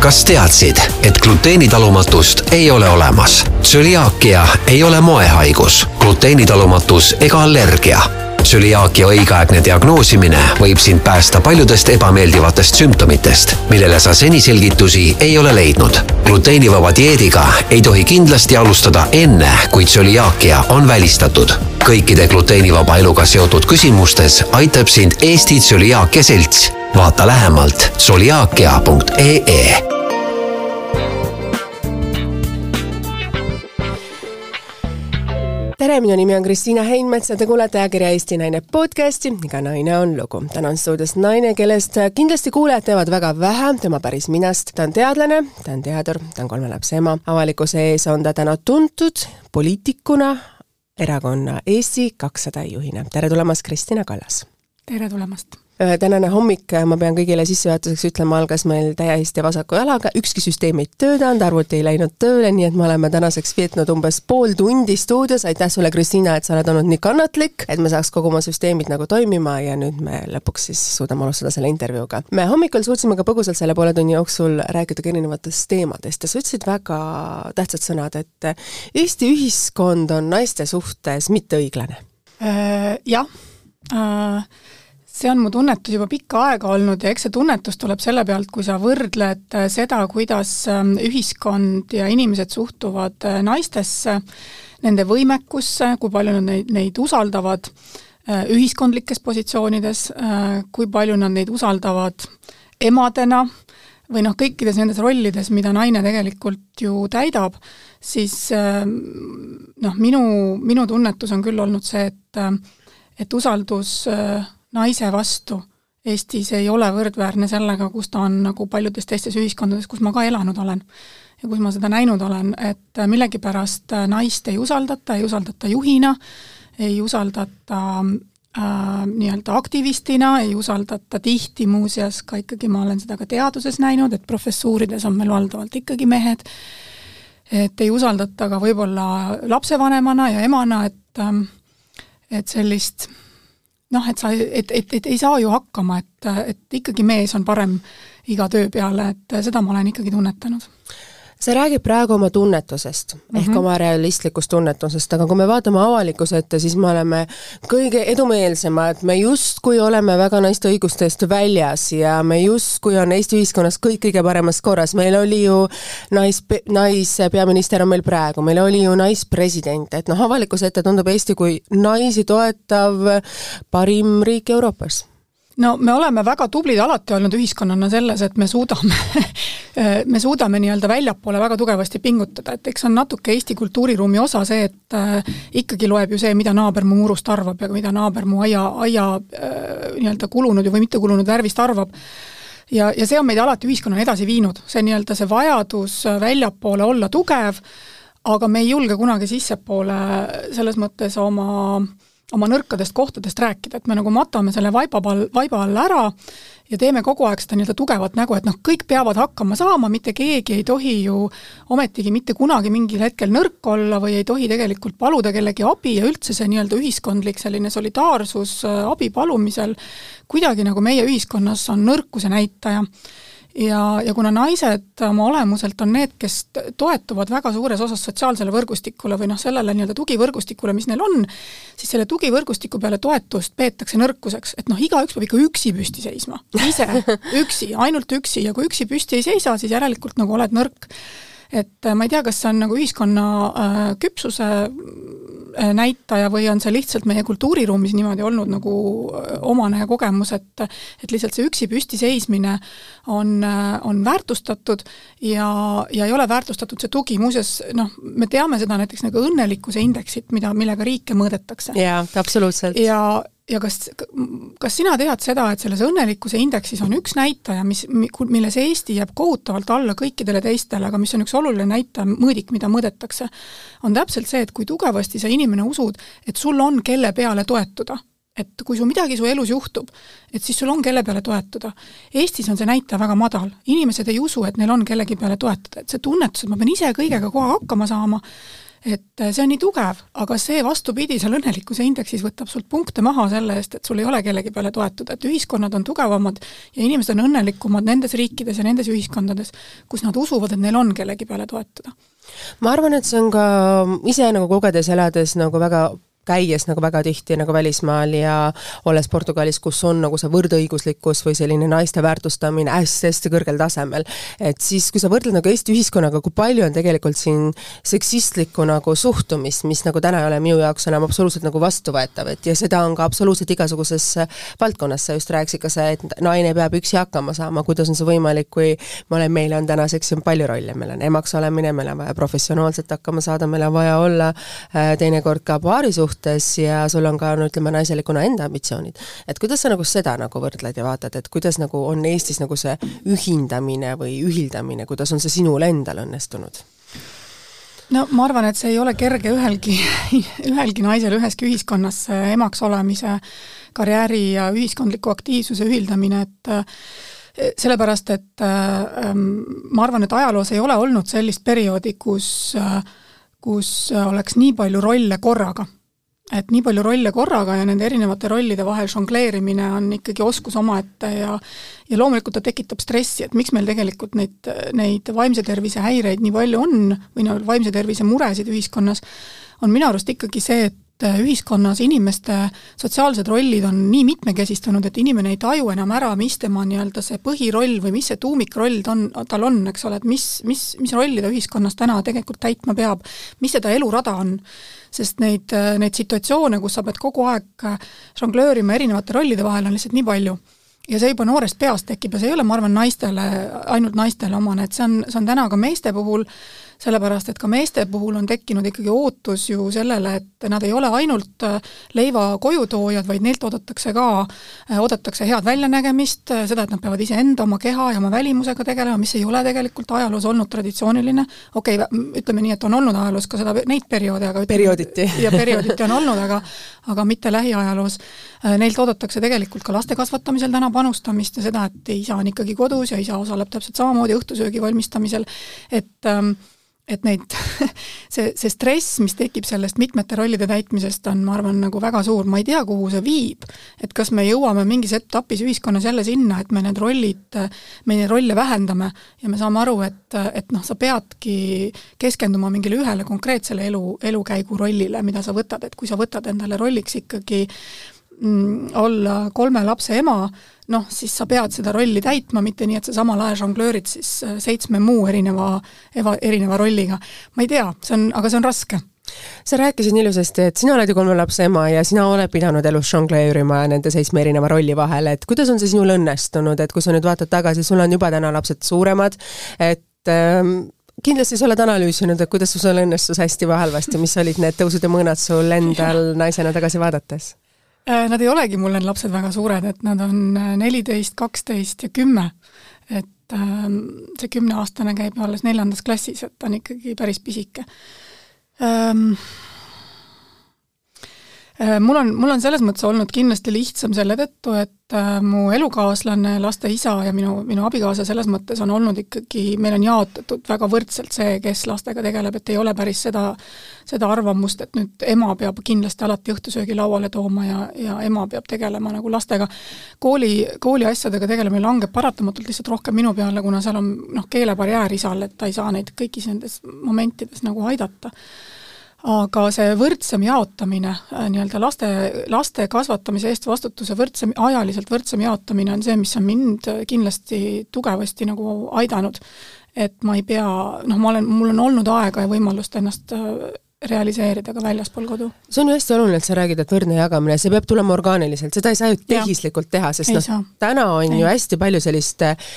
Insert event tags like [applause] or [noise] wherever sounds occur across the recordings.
kas teadsid, et gluteenitalumatust ei ole olemas? tsüliaakia ei ole moehaigus, gluteenitalumatus ega allergia tsüliaakia õigeaegne diagnoosimine võib sind päästa paljudest ebameeldivatest sümptomitest, millele sa seni selgitusi ei ole leidnud. gluteenivaba dieediga ei tohi kindlasti alustada enne, kui tsüliaakia on välistatud. kõikide gluteenivaba eluga seotud küsimustes aitab sind Eesti Tsüliaakia Selts. Vaata lähemalt tsüliaakia.ee tere, minu nimi on Kristiina Heinmets ja te kuulete ajakirja Eesti Naine podcasti Iga naine on lugu. täna on stuudios naine, kellest kindlasti kuulajad teavad väga vähe tema päris minast. ta on teadlane, ta on teadur, ta on kolme lapse ema. avalikkuse ees on ta täna tuntud poliitikuna, erakonna Eesti kakssada juhina. tere tulemast, Kristina Kallas! tere tulemast! Tänane hommik, ma pean kõigile sissejuhatuseks ütlema, algas meil täiesti vasaku jalaga, ükski süsteem ei töötanud, arvuti ei läinud tööle, nii et me oleme tänaseks veetnud umbes pool tundi stuudios, aitäh sulle, Kristiina, et sa oled olnud nii kannatlik, et me saaks kogu oma süsteemid nagu toimima ja nüüd me lõpuks siis suudame alustada selle intervjuuga. me hommikul suutsime ka põgusalt selle poole tunni jooksul rääkida ka erinevatest teemadest ja sa ütlesid väga tähtsad sõnad, et Eesti ühiskond on naiste suhtes mitteõiglane. Äh, jah äh see on mu tunnetus juba pikka aega olnud ja eks see tunnetus tuleb selle pealt, kui sa võrdled äh, seda, kuidas ähm, ühiskond ja inimesed suhtuvad äh, naistesse, nende võimekusse, kui palju nad neid, neid usaldavad äh, ühiskondlikes positsioonides, kui palju nad neid usaldavad emadena või noh, kõikides nendes rollides, mida naine tegelikult ju täidab, siis noh, minu, minu tunnetus on küll olnud see, et et usaldus äh, naise vastu Eestis ei ole võrdväärne sellega, kus ta on nagu paljudes teistes ühiskondades, kus ma ka elanud olen. ja kus ma seda näinud olen, et millegipärast naist ei usaldata, ei usaldata juhina, ei usaldata äh, nii-öelda aktivistina, ei usaldata tihti muuseas ka ikkagi, ma olen seda ka teaduses näinud, et professuurides on meil valdavalt ikkagi mehed, et ei usaldata ka võib-olla lapsevanemana ja emana, et ähm, et sellist noh, et sa, et, et, et ei saa ju hakkama, et, et ikkagi mees on parem iga töö peale, et seda ma olen ikkagi tunnetanud sa räägid praegu oma tunnetusest mm -hmm. ehk mhm. oma realistlikust tunnetusest, aga kui me vaatame avalikkuse ette, siis me oleme kõige edumeelsemad, me justkui oleme väga naiste õiguste eest väljas ja me justkui on Eesti ühiskonnas kõik kõige paremas korras, meil oli ju nais, naispeaminister on meil praegu, meil oli ju naispresident, et noh, avalikkuse ette tundub Eesti kui naisi toetav parim riik Euroopas no me oleme väga tublid alati olnud ühiskonnana selles, et me suudame [laughs] me suudame nii-öelda väljapoole väga tugevasti pingutada, et eks on natuke Eesti kultuuriruumi osa see, et äh, ikkagi loeb ju see, mida naaber mu murust arvab ja mida naaber mu aia, aia äh, nii-öelda kulunud või mitte kulunud värvist arvab. Ja, ja see on meid alati ühiskonnana edasi viinud, see nii-öelda see vajadus väljapoole olla tugev, aga me ei julge kunagi sissepoole selles mõttes oma äh, oma nõrkadest kohtadest rääkida, et me nagu matame selle vaiba all, vaiba all ära ja teeme kogu aeg seda nii-öelda tugevat nägu, et noh, kõik peavad hakkama saama, mitte keegi ei tohi ju ometigi mitte kunagi mingil hetkel nõrk olla või ei tohi tegelikult paluda kellegi abi ja üldse see nii-öelda ühiskondlik selline solidaarsus äh, abi palumisel kuidagi nagu meie ühiskonnas on nõrkuse näitaja ja, ja kuna naised oma olemuselt on need, kes toetuvad väga suures osas sotsiaalsele võrgustikule või noh, sellele nii-öelda tugivõrgustikule, mis neil on, siis selle tugivõrgustiku peale toetust peetakse nõrkuseks, et noh, igaüks peab ikka üksi püsti seisma, ise, üksi, ainult üksi ja kui üksi püsti ei seisa, siis järelikult nagu oled nõrk et ma ei tea, kas see on nagu ühiskonna äh, küpsuse Äh, näitaja või on see lihtsalt meie kultuuriruumis niimoodi olnud nagu äh, omane kogemus, et et lihtsalt see üksi püsti seismine on, äh, on väärtustatud ja, ja ei ole väärtustatud see tugi, muuseas noh, me teame seda näiteks nagu õnnelikkuse indeksit, mida, millega riike mõõdetakse. jaa, absoluutselt. ja ja kas, kas sina tead seda, et selles õnnelikkuse indeksis on üks näitaja, mis, milles Eesti jääb kohutavalt alla kõikidele teistele, aga mis on üks oluline näitaja, mõõdik, mida mõõdetakse, on täpselt see, et kui tugevasti sa inimene usud, et sul on, kelle peale toetuda et kui sul midagi su elus juhtub, et siis sul on, kelle peale toetuda. Eestis on see näitaja väga madal, inimesed ei usu, et neil on kellegi peale toetada, et see tunnetus, et ma pean ise kõigega kohe hakkama saama, et äh, see on nii tugev, aga see vastupidi, seal õnnelikkuse indeksis võtab sult punkte maha selle eest, et sul ei ole kellegi peale toetuda, et ühiskonnad on tugevamad ja inimesed on õnnelikumad nendes riikides ja nendes ühiskondades, kus nad usuvad, et neil on kellegi peale toetuda. Ma arvan, et see on ka ise nagu kogedes, elades nagu väga käies nagu väga tihti nagu välismaal ja olles Portugalis, kus on nagu see võrdõiguslikkus või selline naiste väärtustamine hästi-hästi kõrgel tasemel, et siis, kui sa võrdled nagu Eesti ühiskonnaga, kui palju on tegelikult siin seksistlikku nagu suhtumist, mis nagu täna ei ole minu jaoks enam absoluutselt nagu vastuvõetav, et ja seda on ka absoluutselt igasuguses valdkonnas, sa just rääkisid ka see, et naine peab üksi hakkama saama, kuidas on see võimalik, kui me oleme, meil on tänaseks ju palju rolle, meil on emaks olemine, meil on vaja professionaalselt hakkama saada, meil on vaja olla äh, teinekord ka paarisuhtes, suhtes ja sul on ka no ütleme, naiselikuna enda ambitsioonid. et kuidas sa nagu seda nagu võrdled ja vaatad, et kuidas nagu on Eestis nagu see ühindamine või ühildamine, kuidas on see sinul endal õnnestunud? no ma arvan, et see ei ole kerge ühelgi, ühelgi naisel üheski ühiskonnas emaks olemise, karjääri ja ühiskondliku aktiivsuse ühildamine, et eh, sellepärast, et äh, ma arvan, et ajaloos ei ole olnud sellist perioodi, kus äh, kus oleks nii palju rolle korraga et nii palju rolle korraga ja nende erinevate rollide vahel žongleerimine on ikkagi oskus omaette ja ja loomulikult ta tekitab stressi, et miks meil tegelikult neid, neid vaimse tervise häireid nii palju on või no vaimse tervise muresid ühiskonnas, on minu arust ikkagi see, et ühiskonnas inimeste sotsiaalsed rollid on nii mitmekesistunud, et inimene ei taju enam ära, mis tema nii-öelda see põhiroll või mis see tuumikroll ta on, tal on, eks ole, et mis, mis, mis rolli ta ühiskonnas täna tegelikult täitma peab, mis seda elurada on sest neid, neid situatsioone, kus sa pead kogu aeg žonglöörima erinevate rollide vahel, on lihtsalt nii palju. Ja see juba noorest peast tekib ja see ei ole, ma arvan, naistele, ainult naistele omane, et see on, see on täna ka meeste puhul sellepärast et ka meeste puhul on tekkinud ikkagi ootus ju sellele, et nad ei ole ainult äh, leiva kojutoojad, vaid neilt oodatakse ka, äh, oodatakse head väljanägemist, äh, seda, et nad peavad iseenda, oma keha ja oma välimusega tegelema, mis ei ole tegelikult ajaloos olnud traditsiooniline, okei okay,, ütleme nii, et on olnud ajaloos ka seda, neid perioode, aga periooditi. [laughs] ja periooditi on olnud, aga aga mitte lähiajaloos. Neilt oodatakse tegelikult ka laste kasvatamisel täna panustamist ja seda, et isa on ikkagi kodus ja isa osaleb täpselt samamoodi õhtusöögi valmistamisel, et ähm, et neid, [laughs] see, see stress, mis tekib sellest mitmete rollide täitmisest, on, ma arvan, nagu väga suur, ma ei tea, kuhu see viib. et kas me jõuame mingis etapis ühiskonnas jälle sinna, et me need rollid, me neid rolle vähendame ja me saame aru, et, et noh, sa peadki keskenduma mingile ühele konkreetsele elu, elukäigu rollile, mida sa võtad, et kui sa võtad endale rolliks ikkagi mm, olla kolme lapse ema, noh, siis sa pead seda rolli täitma, mitte nii, et sa samal ajal žonglöörid siis äh, seitsme muu erineva, eva, erineva rolliga. ma ei tea, see on, aga see on raske sa rääkisid ilusasti, et sina oled ju kolme lapse ema ja sina oled pidanud elus žongleerima nende seitsme erineva rolli vahel, et kuidas on see sinul õnnestunud, et kui sa nüüd vaatad tagasi, sul on juba täna lapsed suuremad, et ähm, kindlasti sa oled analüüsinud, et kuidas sul õnnestus hästi või halvasti, mis olid need tõusud ja mõõnad sul endal naisena tagasi vaadates? Äh, nad ei olegi mul need lapsed väga suured, et nad on äh, neliteist, kaksteist ja kümme. et ähm, see kümneaastane käib alles neljandas klassis, et ta on ikkagi päris pisike ähm, Äh, mul on, mul on selles mõttes olnud kindlasti lihtsam selle tõttu, et äh, mu elukaaslane, laste isa ja minu, minu abikaasa selles mõttes on olnud ikkagi, meil on jaotatud väga võrdselt see, kes lastega tegeleb, et ei ole päris seda, seda arvamust, et nüüd ema peab kindlasti alati õhtusöögi lauale tooma ja, ja ema peab tegelema nagu lastega. kooli, kooli asjadega tegelemine langeb paratamatult lihtsalt rohkem minu peale, kuna seal on noh, keelebarjäär isal, et ta ei saa neid kõigis nendes momentides nagu aidata aga see võrdsem jaotamine, äh, nii-öelda laste, laste kasvatamise eest vastutuse võrdsem, ajaliselt võrdsem jaotamine on see, mis on mind kindlasti tugevasti nagu aidanud. et ma ei pea, noh, ma olen, mul on olnud aega ja võimalust ennast äh, realiseerida ka väljaspool kodu. see on ju hästi oluline, et sa räägid, et võrdne jagamine, see peab tulema orgaaniliselt, seda ei saa ju tehislikult teha, sest noh, täna on ei. ju hästi palju sellist äh,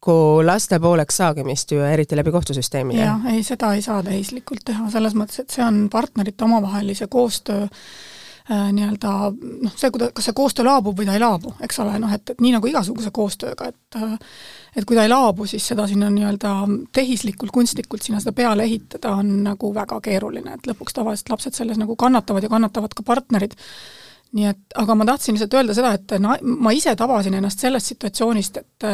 tehislikku laste pooleks saagimist ju, eriti läbi kohtusüsteemi. jah, ei, seda ei saa tehislikult teha, selles mõttes, et see on partnerite omavahelise koostöö äh, nii-öelda noh, see, kuida-, kas see koostöö laabub või ta ei laabu, eks ole, noh et, et nii nagu igasuguse koostööga, et äh, et kui ta ei laabu, siis seda sinna nii-öelda tehislikult, kunstlikult sinna seda peale ehitada on nagu väga keeruline, et lõpuks tavaliselt lapsed selles nagu kannatavad ja kannatavad ka partnerid. nii et, aga ma tahtsin lihtsalt öelda seda, et na-, ma ise tabasin ennast sellest situatsioonist, et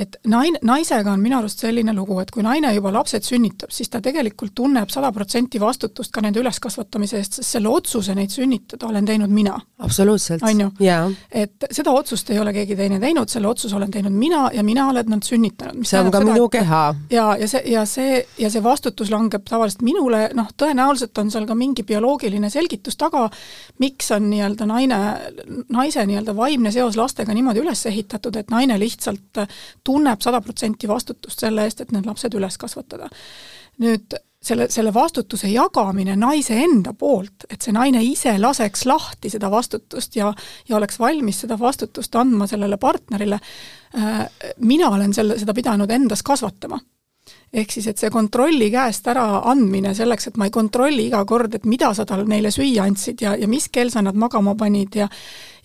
et naine, naisega on minu arust selline lugu, et kui naine juba lapsed sünnitab, siis ta tegelikult tunneb sada protsenti vastutust ka nende üleskasvatamise eest, sest selle otsuse neid sünnitada olen teinud mina. absoluutselt. on ju? et seda otsust ei ole keegi teine teinud, selle otsuse olen teinud mina ja mina olen nad sünnitanud. see on ka seda, minu keha. ja, ja see, ja see, ja see vastutus langeb tavaliselt minule, noh, tõenäoliselt on seal ka mingi bioloogiline selgitus taga, miks on nii-öelda naine, naise nii-öelda vaimne seos lastega niimoodi üles ehitatud, et naine lihtsalt tunneb sada protsenti vastutust selle eest, et need lapsed üles kasvatada. nüüd selle, selle vastutuse jagamine naise enda poolt, et see naine ise laseks lahti seda vastutust ja, ja oleks valmis seda vastutust andma sellele partnerile, äh, mina olen selle, seda pidanud endas kasvatama ehk siis, et see kontrolli käest ära andmine selleks, et ma ei kontrolli iga kord, et mida sa tal neile süüa andsid ja, ja mis kell sa nad magama panid ja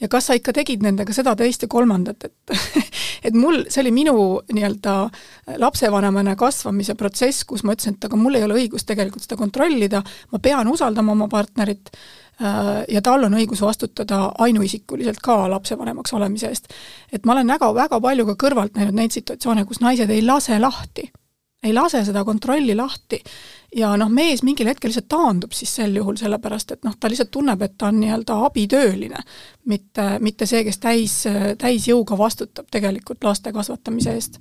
ja kas sa ikka tegid nendega seda, teist ja kolmandat, et [laughs] et mul, see oli minu nii-öelda lapsevanemana kasvamise protsess, kus ma ütlesin, et aga mul ei ole õigust tegelikult seda kontrollida, ma pean usaldama oma partnerit äh, ja tal on õigus vastutada ainuisikuliselt ka lapsevanemaks olemise eest. et ma olen väga, väga palju ka kõrvalt näinud neid situatsioone, kus naised ei lase lahti ei lase seda kontrolli lahti. ja noh, mees mingil hetkel lihtsalt taandub siis sel juhul, sellepärast et noh, ta lihtsalt tunneb, et ta on nii-öelda abitööline, mitte, mitte see, kes täis, täisjõuga vastutab tegelikult laste kasvatamise eest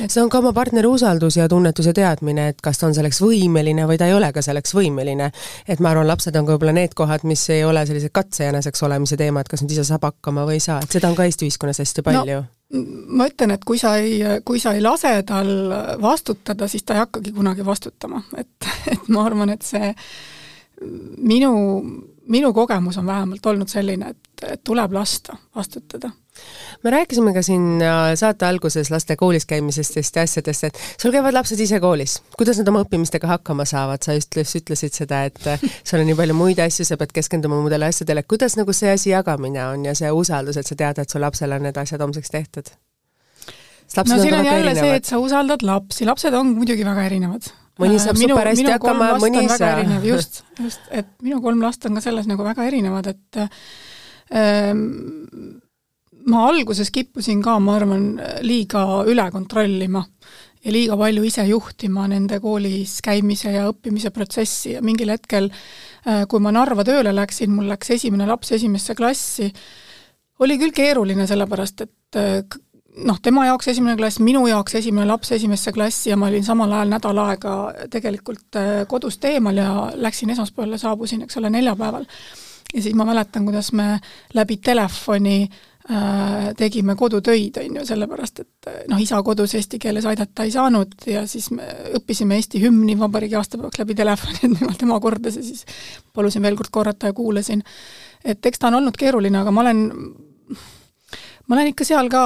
et see on ka oma partneri usaldus ja tunnetus ja teadmine, et kas ta on selleks võimeline või ta ei ole ka selleks võimeline. et ma arvan, lapsed on ka võib-olla need kohad, mis ei ole sellised katsejäneseks olemise teemad, kas nüüd ise saab hakkama või ei saa, et seda on ka Eesti ühiskonnas hästi palju no ma ütlen, et kui sa ei, kui sa ei lase tal vastutada, siis ta ei hakkagi kunagi vastutama, et, et ma arvan, et see minu, minu kogemus on vähemalt olnud selline, et, et tuleb lasta vastutada me rääkisime ka siin äh, saate alguses laste koolis käimisest ja asjadest, et sul käivad lapsed ise koolis. kuidas nad oma õppimistega hakkama saavad, sa just ütlesid seda, et äh, [laughs] sul on nii palju muid asju, sa pead keskenduma muudele asjadele, kuidas nagu see asi jagamine on ja see usaldus, et sa tead, et su lapsel on need asjad homseks tehtud? no siin on jälle erinevad. see, et sa usaldad lapsi, lapsed on muidugi väga erinevad mõni saab minu, super hästi hakkama, mõni ei saa. [laughs] just, just, et minu kolm last on ka selles nagu väga erinevad, et ähm, ma alguses kippusin ka, ma arvan, liiga üle kontrollima ja liiga palju ise juhtima nende koolis käimise ja õppimise protsessi ja mingil hetkel, äh, kui ma Narva tööle läksin, mul läks esimene laps esimesse klassi, oli küll keeruline, sellepärast et äh, noh, tema jaoks esimene klass, minu jaoks esimene laps esimesse klassi ja ma olin samal ajal nädal aega tegelikult äh, kodust eemal ja läksin esmaspäeval ja saabusin, eks ole, neljapäeval. ja siis ma mäletan, kuidas me läbi telefoni äh, tegime kodutöid, on ju, sellepärast et äh, noh, isa kodus eesti keeles aidata ei saanud ja siis me õppisime Eesti hümni vabariigi aastapäevaks läbi telefoni, et tema, tema kordas ja siis palusin veel kord korrata ja kuulasin. et eks ta on olnud keeruline, aga ma olen, ma olen ikka seal ka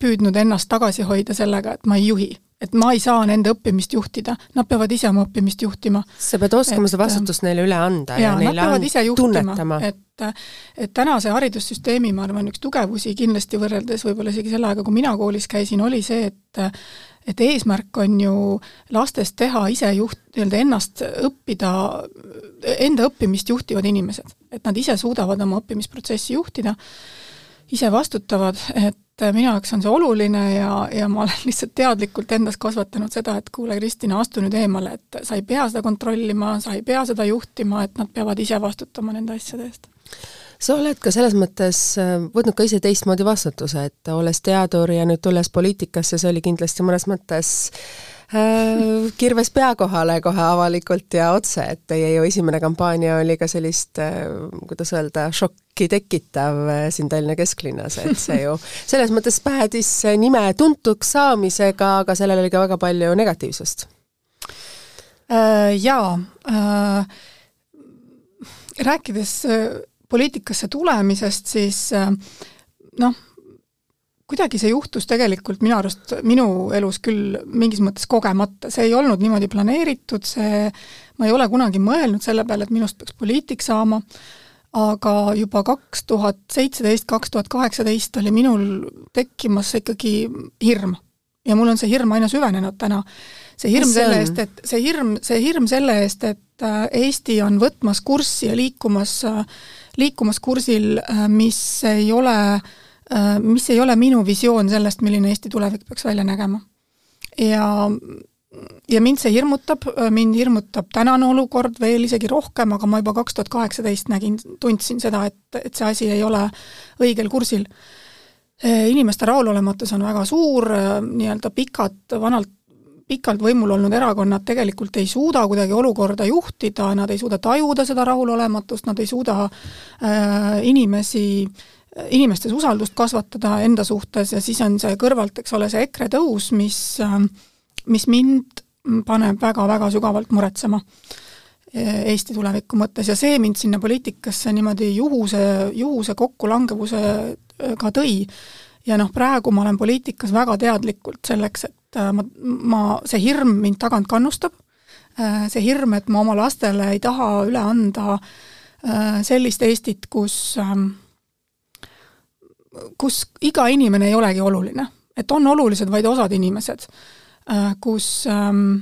püüdnud ennast tagasi hoida sellega, et ma ei juhi et ma ei saa nende õppimist juhtida, nad peavad ise oma õppimist juhtima. sa pead oskama seda vastutust neile üle anda ja, ja neile ise juhtima, et et tänase haridussüsteemi, ma arvan, üks tugevusi kindlasti võrreldes võib-olla isegi selle ajaga, kui mina koolis käisin, oli see, et et eesmärk on ju lastest teha ise juht, nii-öelda ennast õppida, enda õppimist juhtivad inimesed. et nad ise suudavad oma õppimisprotsessi juhtida, ise vastutavad, et et minu jaoks on see oluline ja, ja ma olen [laughs] lihtsalt teadlikult endas kasvatanud seda, et kuule, Kristina, astu nüüd eemale, et sa ei pea seda kontrollima, sa ei pea seda juhtima, et nad peavad ise vastutama nende asjade eest. Sa oled ka selles mõttes äh, võtnud ka ise teistmoodi vastutuse, et olles teadur ja nüüd tulles poliitikasse, see oli kindlasti mõnes mõttes äh, kirves pea kohale kohe avalikult ja otse, et teie ju esimene kampaania oli ka sellist äh,, kuidas öelda, šokk, šokki tekitav äh, siin Tallinna kesklinnas, et see ju [laughs] selles mõttes päädis nime tuntuks saamisega, aga sellel oli ka väga palju negatiivsust äh,. Jaa äh,, rääkides äh, poliitikasse tulemisest, siis äh, noh, kuidagi see juhtus tegelikult minu arust minu elus küll mingis mõttes kogemata, see ei olnud niimoodi planeeritud, see, ma ei ole kunagi mõelnud selle peale, et minust peaks poliitik saama, aga juba kaks tuhat seitseteist, kaks tuhat kaheksateist oli minul tekkimas ikkagi hirm. ja mul on see hirm aina süvenenud täna. see hirm selle eest, et see hirm, see hirm selle eest, et äh, Eesti on võtmas kurssi ja liikumas, äh, liikumas kursil, äh, mis ei ole äh, mis ei ole minu visioon sellest, milline Eesti tulevik peaks välja nägema. ja ja mind see hirmutab, mind hirmutab tänane olukord veel isegi rohkem, aga ma juba kaks tuhat kaheksateist nägin, tundsin seda, et, et see asi ei ole õigel kursil. Inimeste rahulolematus on väga suur, nii-öelda pikad, vanalt pikalt võimul olnud erakonnad tegelikult ei suuda kuidagi olukorda juhtida, nad ei suuda tajuda seda rahulolematust, nad ei suuda äh, inimesi inimestes usaldust kasvatada enda suhtes ja siis on see kõrvalt, eks ole, see EKRE tõus, mis, äh, mis mind paneb väga-väga sügavalt muretsema äh, Eesti tuleviku mõttes ja see mind sinna poliitikasse niimoodi juhuse, juhuse kokkulangevusega tõi. ja noh, praegu ma olen poliitikas väga teadlikult selleks, et äh, ma, ma, see hirm mind tagant kannustab, äh, see hirm, et ma oma lastele ei taha üle anda äh, sellist Eestit, kus, ähm, kus iga inimene ei olegi oluline. et on olulised vaid osad inimesed, kus, ähm,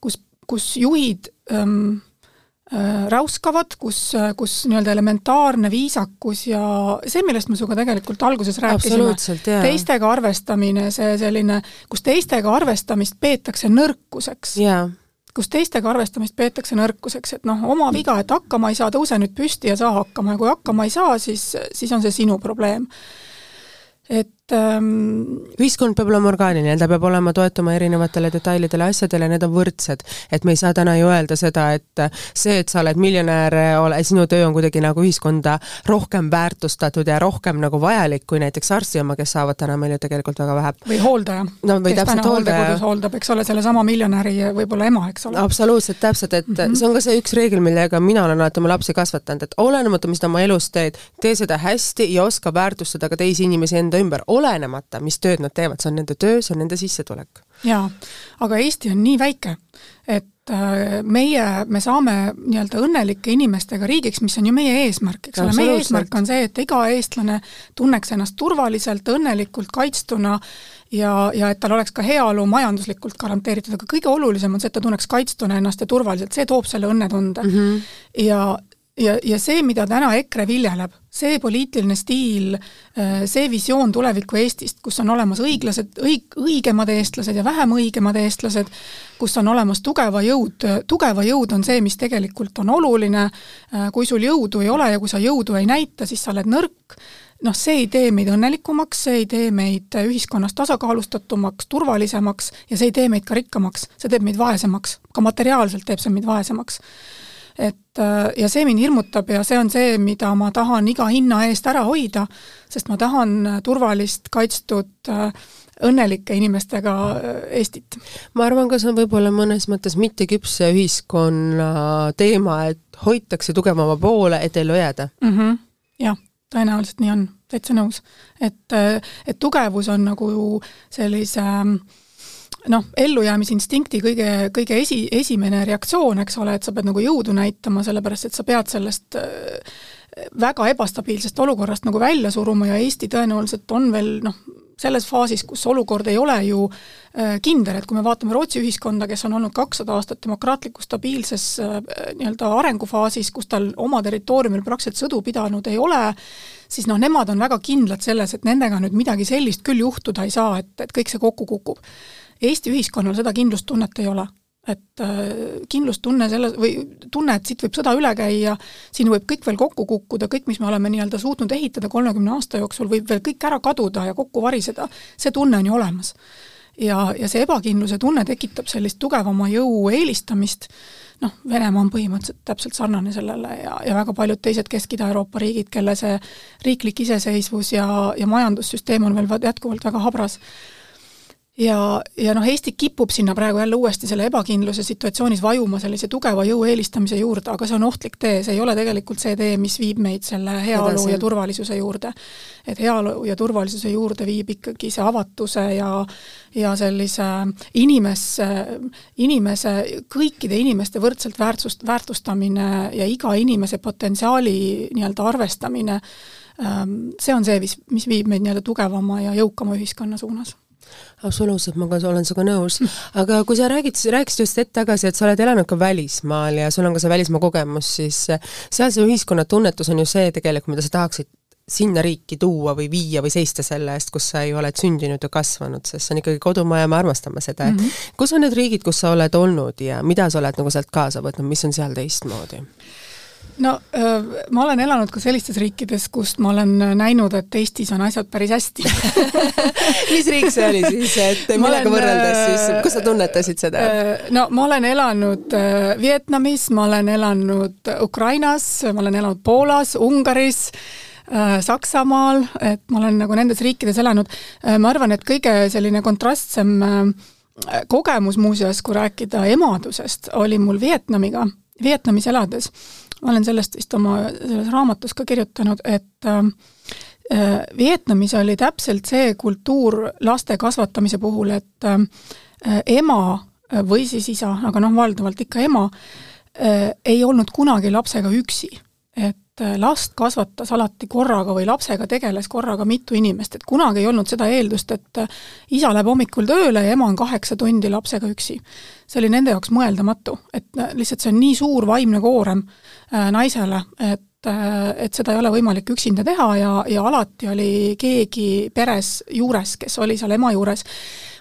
kus, kus juhid ähm, Äh, räuskavad, kus, kus nii-öelda elementaarne viisakus ja see, millest me sinuga tegelikult alguses rääkisime, teistega arvestamine, see selline, kus teistega arvestamist peetakse nõrkuseks yeah kus teistega arvestamist peetakse nõrkuseks, et noh, oma viga, et hakkama ei saa, tõuse nüüd püsti ja saa hakkama ja kui hakkama ei saa, siis, siis on see sinu probleem. et ähm, ühiskond peab olema orgaaniline, ta peab olema, toetuma erinevatele detailidele, asjadele, need on võrdsed. et me ei saa täna ju öelda seda, et see, et sa oled miljonär, ole, sinu töö on kuidagi nagu ühiskonda rohkem väärtustatud ja rohkem nagu vajalik kui näiteks arsti oma, kes saavad täna meil ju tegelikult väga vähe. või hooldaja. no või täpselt hooldaja. hooldab, eks ole, sellesama miljonäri võib-olla ema, eks ole. absoluutselt, täpselt, et mm -hmm. see on ka see üks reegel, millega mina olen alati oma lapsi kasvatanud, et olenemata, mis ta oma elus teed, tee seda hästi ja oska väärtustada ka teisi inimesi enda ümber, olenemata, mis tööd nad teevad, see on nende töö, see on nende sissetulek. jaa, aga Eesti on nii väike, et äh, meie, me saame nii-öelda õnnelike inimestega riigiks, mis on ju meie eesmärk, eks ole, meie eesmärk on see, et iga eestlane tunneks ennast turvaliselt, õnnelikult kaitstuna ja, ja et tal oleks ka heaolu majanduslikult garanteeritud, aga kõige olulisem on see, et ta tunneks kaitstuna ennast ja turvaliselt, see toob selle õnnetunde mm. -hmm. ja, ja, ja see, mida täna EKRE viljeleb, see poliitiline stiil, äh, see visioon tuleviku Eestist, kus on olemas õiglased, õig-, õigemad eestlased ja vähem õigemad eestlased, kus on olemas tugeva jõud, tugeva jõud on see, mis tegelikult on oluline, äh, kui sul jõudu ei ole ja kui sa jõudu ei näita, siis sa oled nõrk, noh, see ei tee meid õnnelikumaks, see ei tee meid ühiskonnas tasakaalustatumaks, turvalisemaks ja see ei tee meid ka rikkamaks, see teeb meid vaesemaks, ka materiaalselt teeb see meid vaesemaks et äh, ja see mind hirmutab ja see on see, mida ma tahan iga hinna eest ära hoida, sest ma tahan turvalist, kaitstud, äh, õnnelike inimestega äh, Eestit. ma arvan, ka see on võib-olla mõnes mõttes mitteküpse ühiskonna teema, et hoitakse tugevama poole, et ellu jääda mm. -hmm. jah, tõenäoliselt nii on, täitsa nõus. et, et tugevus on nagu sellise äh, noh, ellujäämisinstinkti kõige, kõige esi, esimene reaktsioon, eks ole, et sa pead nagu jõudu näitama, sellepärast et sa pead sellest äh, väga ebastabiilsest olukorrast nagu välja suruma ja Eesti tõenäoliselt on veel noh, selles faasis, kus olukord ei ole ju äh, kindel, et kui me vaatame Rootsi ühiskonda, kes on olnud kakssada aastat demokraatlikus stabiilses äh, nii-öelda arengufaasis, kus tal oma territooriumil praktiliselt sõdu pidanud ei ole, siis noh, nemad on väga kindlad selles, et nendega nüüd midagi sellist küll juhtuda ei saa, et, et kõik see kokku kukub Eesti ühiskonnal seda kindlustunnet ei ole. et äh, kindlustunne selles, või tunne, et siit võib sõda üle käia, siin võib kõik veel kokku kukkuda, kõik, mis me oleme nii-öelda suutnud ehitada kolmekümne aasta jooksul, võib veel kõik ära kaduda ja kokku variseda, see tunne on ju olemas. ja, ja see ebakindluse tunne tekitab sellist tugevama jõu eelistamist, noh, Venemaa on põhimõtteliselt täpselt sarnane sellele ja, ja väga paljud teised Kesk-Ida-Euroopa riigid, kelle see riiklik iseseisvus ja, ja majandussüsteem on veel jätkuvalt väga habras ja, ja noh, Eesti kipub sinna praegu jälle uuesti selle ebakindluse situatsioonis vajuma sellise tugeva jõu eelistamise juurde, aga see on ohtlik tee, see ei ole tegelikult see tee, mis viib meid selle heaolu Edasi. ja turvalisuse juurde. et heaolu ja turvalisuse juurde viib ikkagi see avatuse ja ja sellise inimesse, inimese, kõikide inimeste võrdselt väärtust, väärtustamine ja iga inimese potentsiaali nii-öelda arvestamine, ähm, see on see, mis, mis viib meid nii-öelda tugevama ja jõukama ühiskonna suunas absoluutselt, ma ka olen sinuga nõus. [laughs] aga kui sa räägid, rääkisid just hetk tagasi, et sa oled elanud ka välismaal ja sul on ka see välismaa kogemus, siis seal see ühiskonna tunnetus on ju see tegelikult, mida sa tahaksid sinna riiki tuua või viia või seista selle eest, kus sa ju oled sündinud ja kasvanud, sest see on ikkagi kodumaa ja me armastame seda, mm -hmm. kus on need riigid, kus sa oled olnud ja mida sa oled nagu sealt kaasa võtnud, mis on seal teistmoodi? No ma olen elanud ka sellistes riikides, kust ma olen näinud, et Eestis on asjad päris hästi [laughs] mis riik see oli siis, et millega võrreldes siis, kus sa tunnetasid seda? no ma olen elanud Vietnamis, ma olen elanud Ukrainas, ma olen elanud Poolas, Ungaris Saksamaal, et ma olen nagu nendes riikides elanud, ma arvan, et kõige selline kontrastsem kogemus muuseas, kui rääkida emadusest, oli mul Vietnamiga, Vietnamis elades. Ma olen sellest vist oma selles raamatus ka kirjutanud, et Vietnamis oli täpselt see kultuur laste kasvatamise puhul, et ema või siis isa, aga noh, valdavalt ikka ema, ei olnud kunagi lapsega üksi. Et äh, last kasvatas alati korraga või lapsega tegeles korraga mitu inimest, et kunagi ei olnud seda eeldust, et äh, isa läheb hommikul tööle ja ema on kaheksa tundi lapsega üksi. see oli nende jaoks mõeldamatu, et äh, lihtsalt see on nii suur vaimne koorem naisele, et et seda ei ole võimalik üksinda teha ja, ja alati oli keegi peres juures, kes oli seal ema juures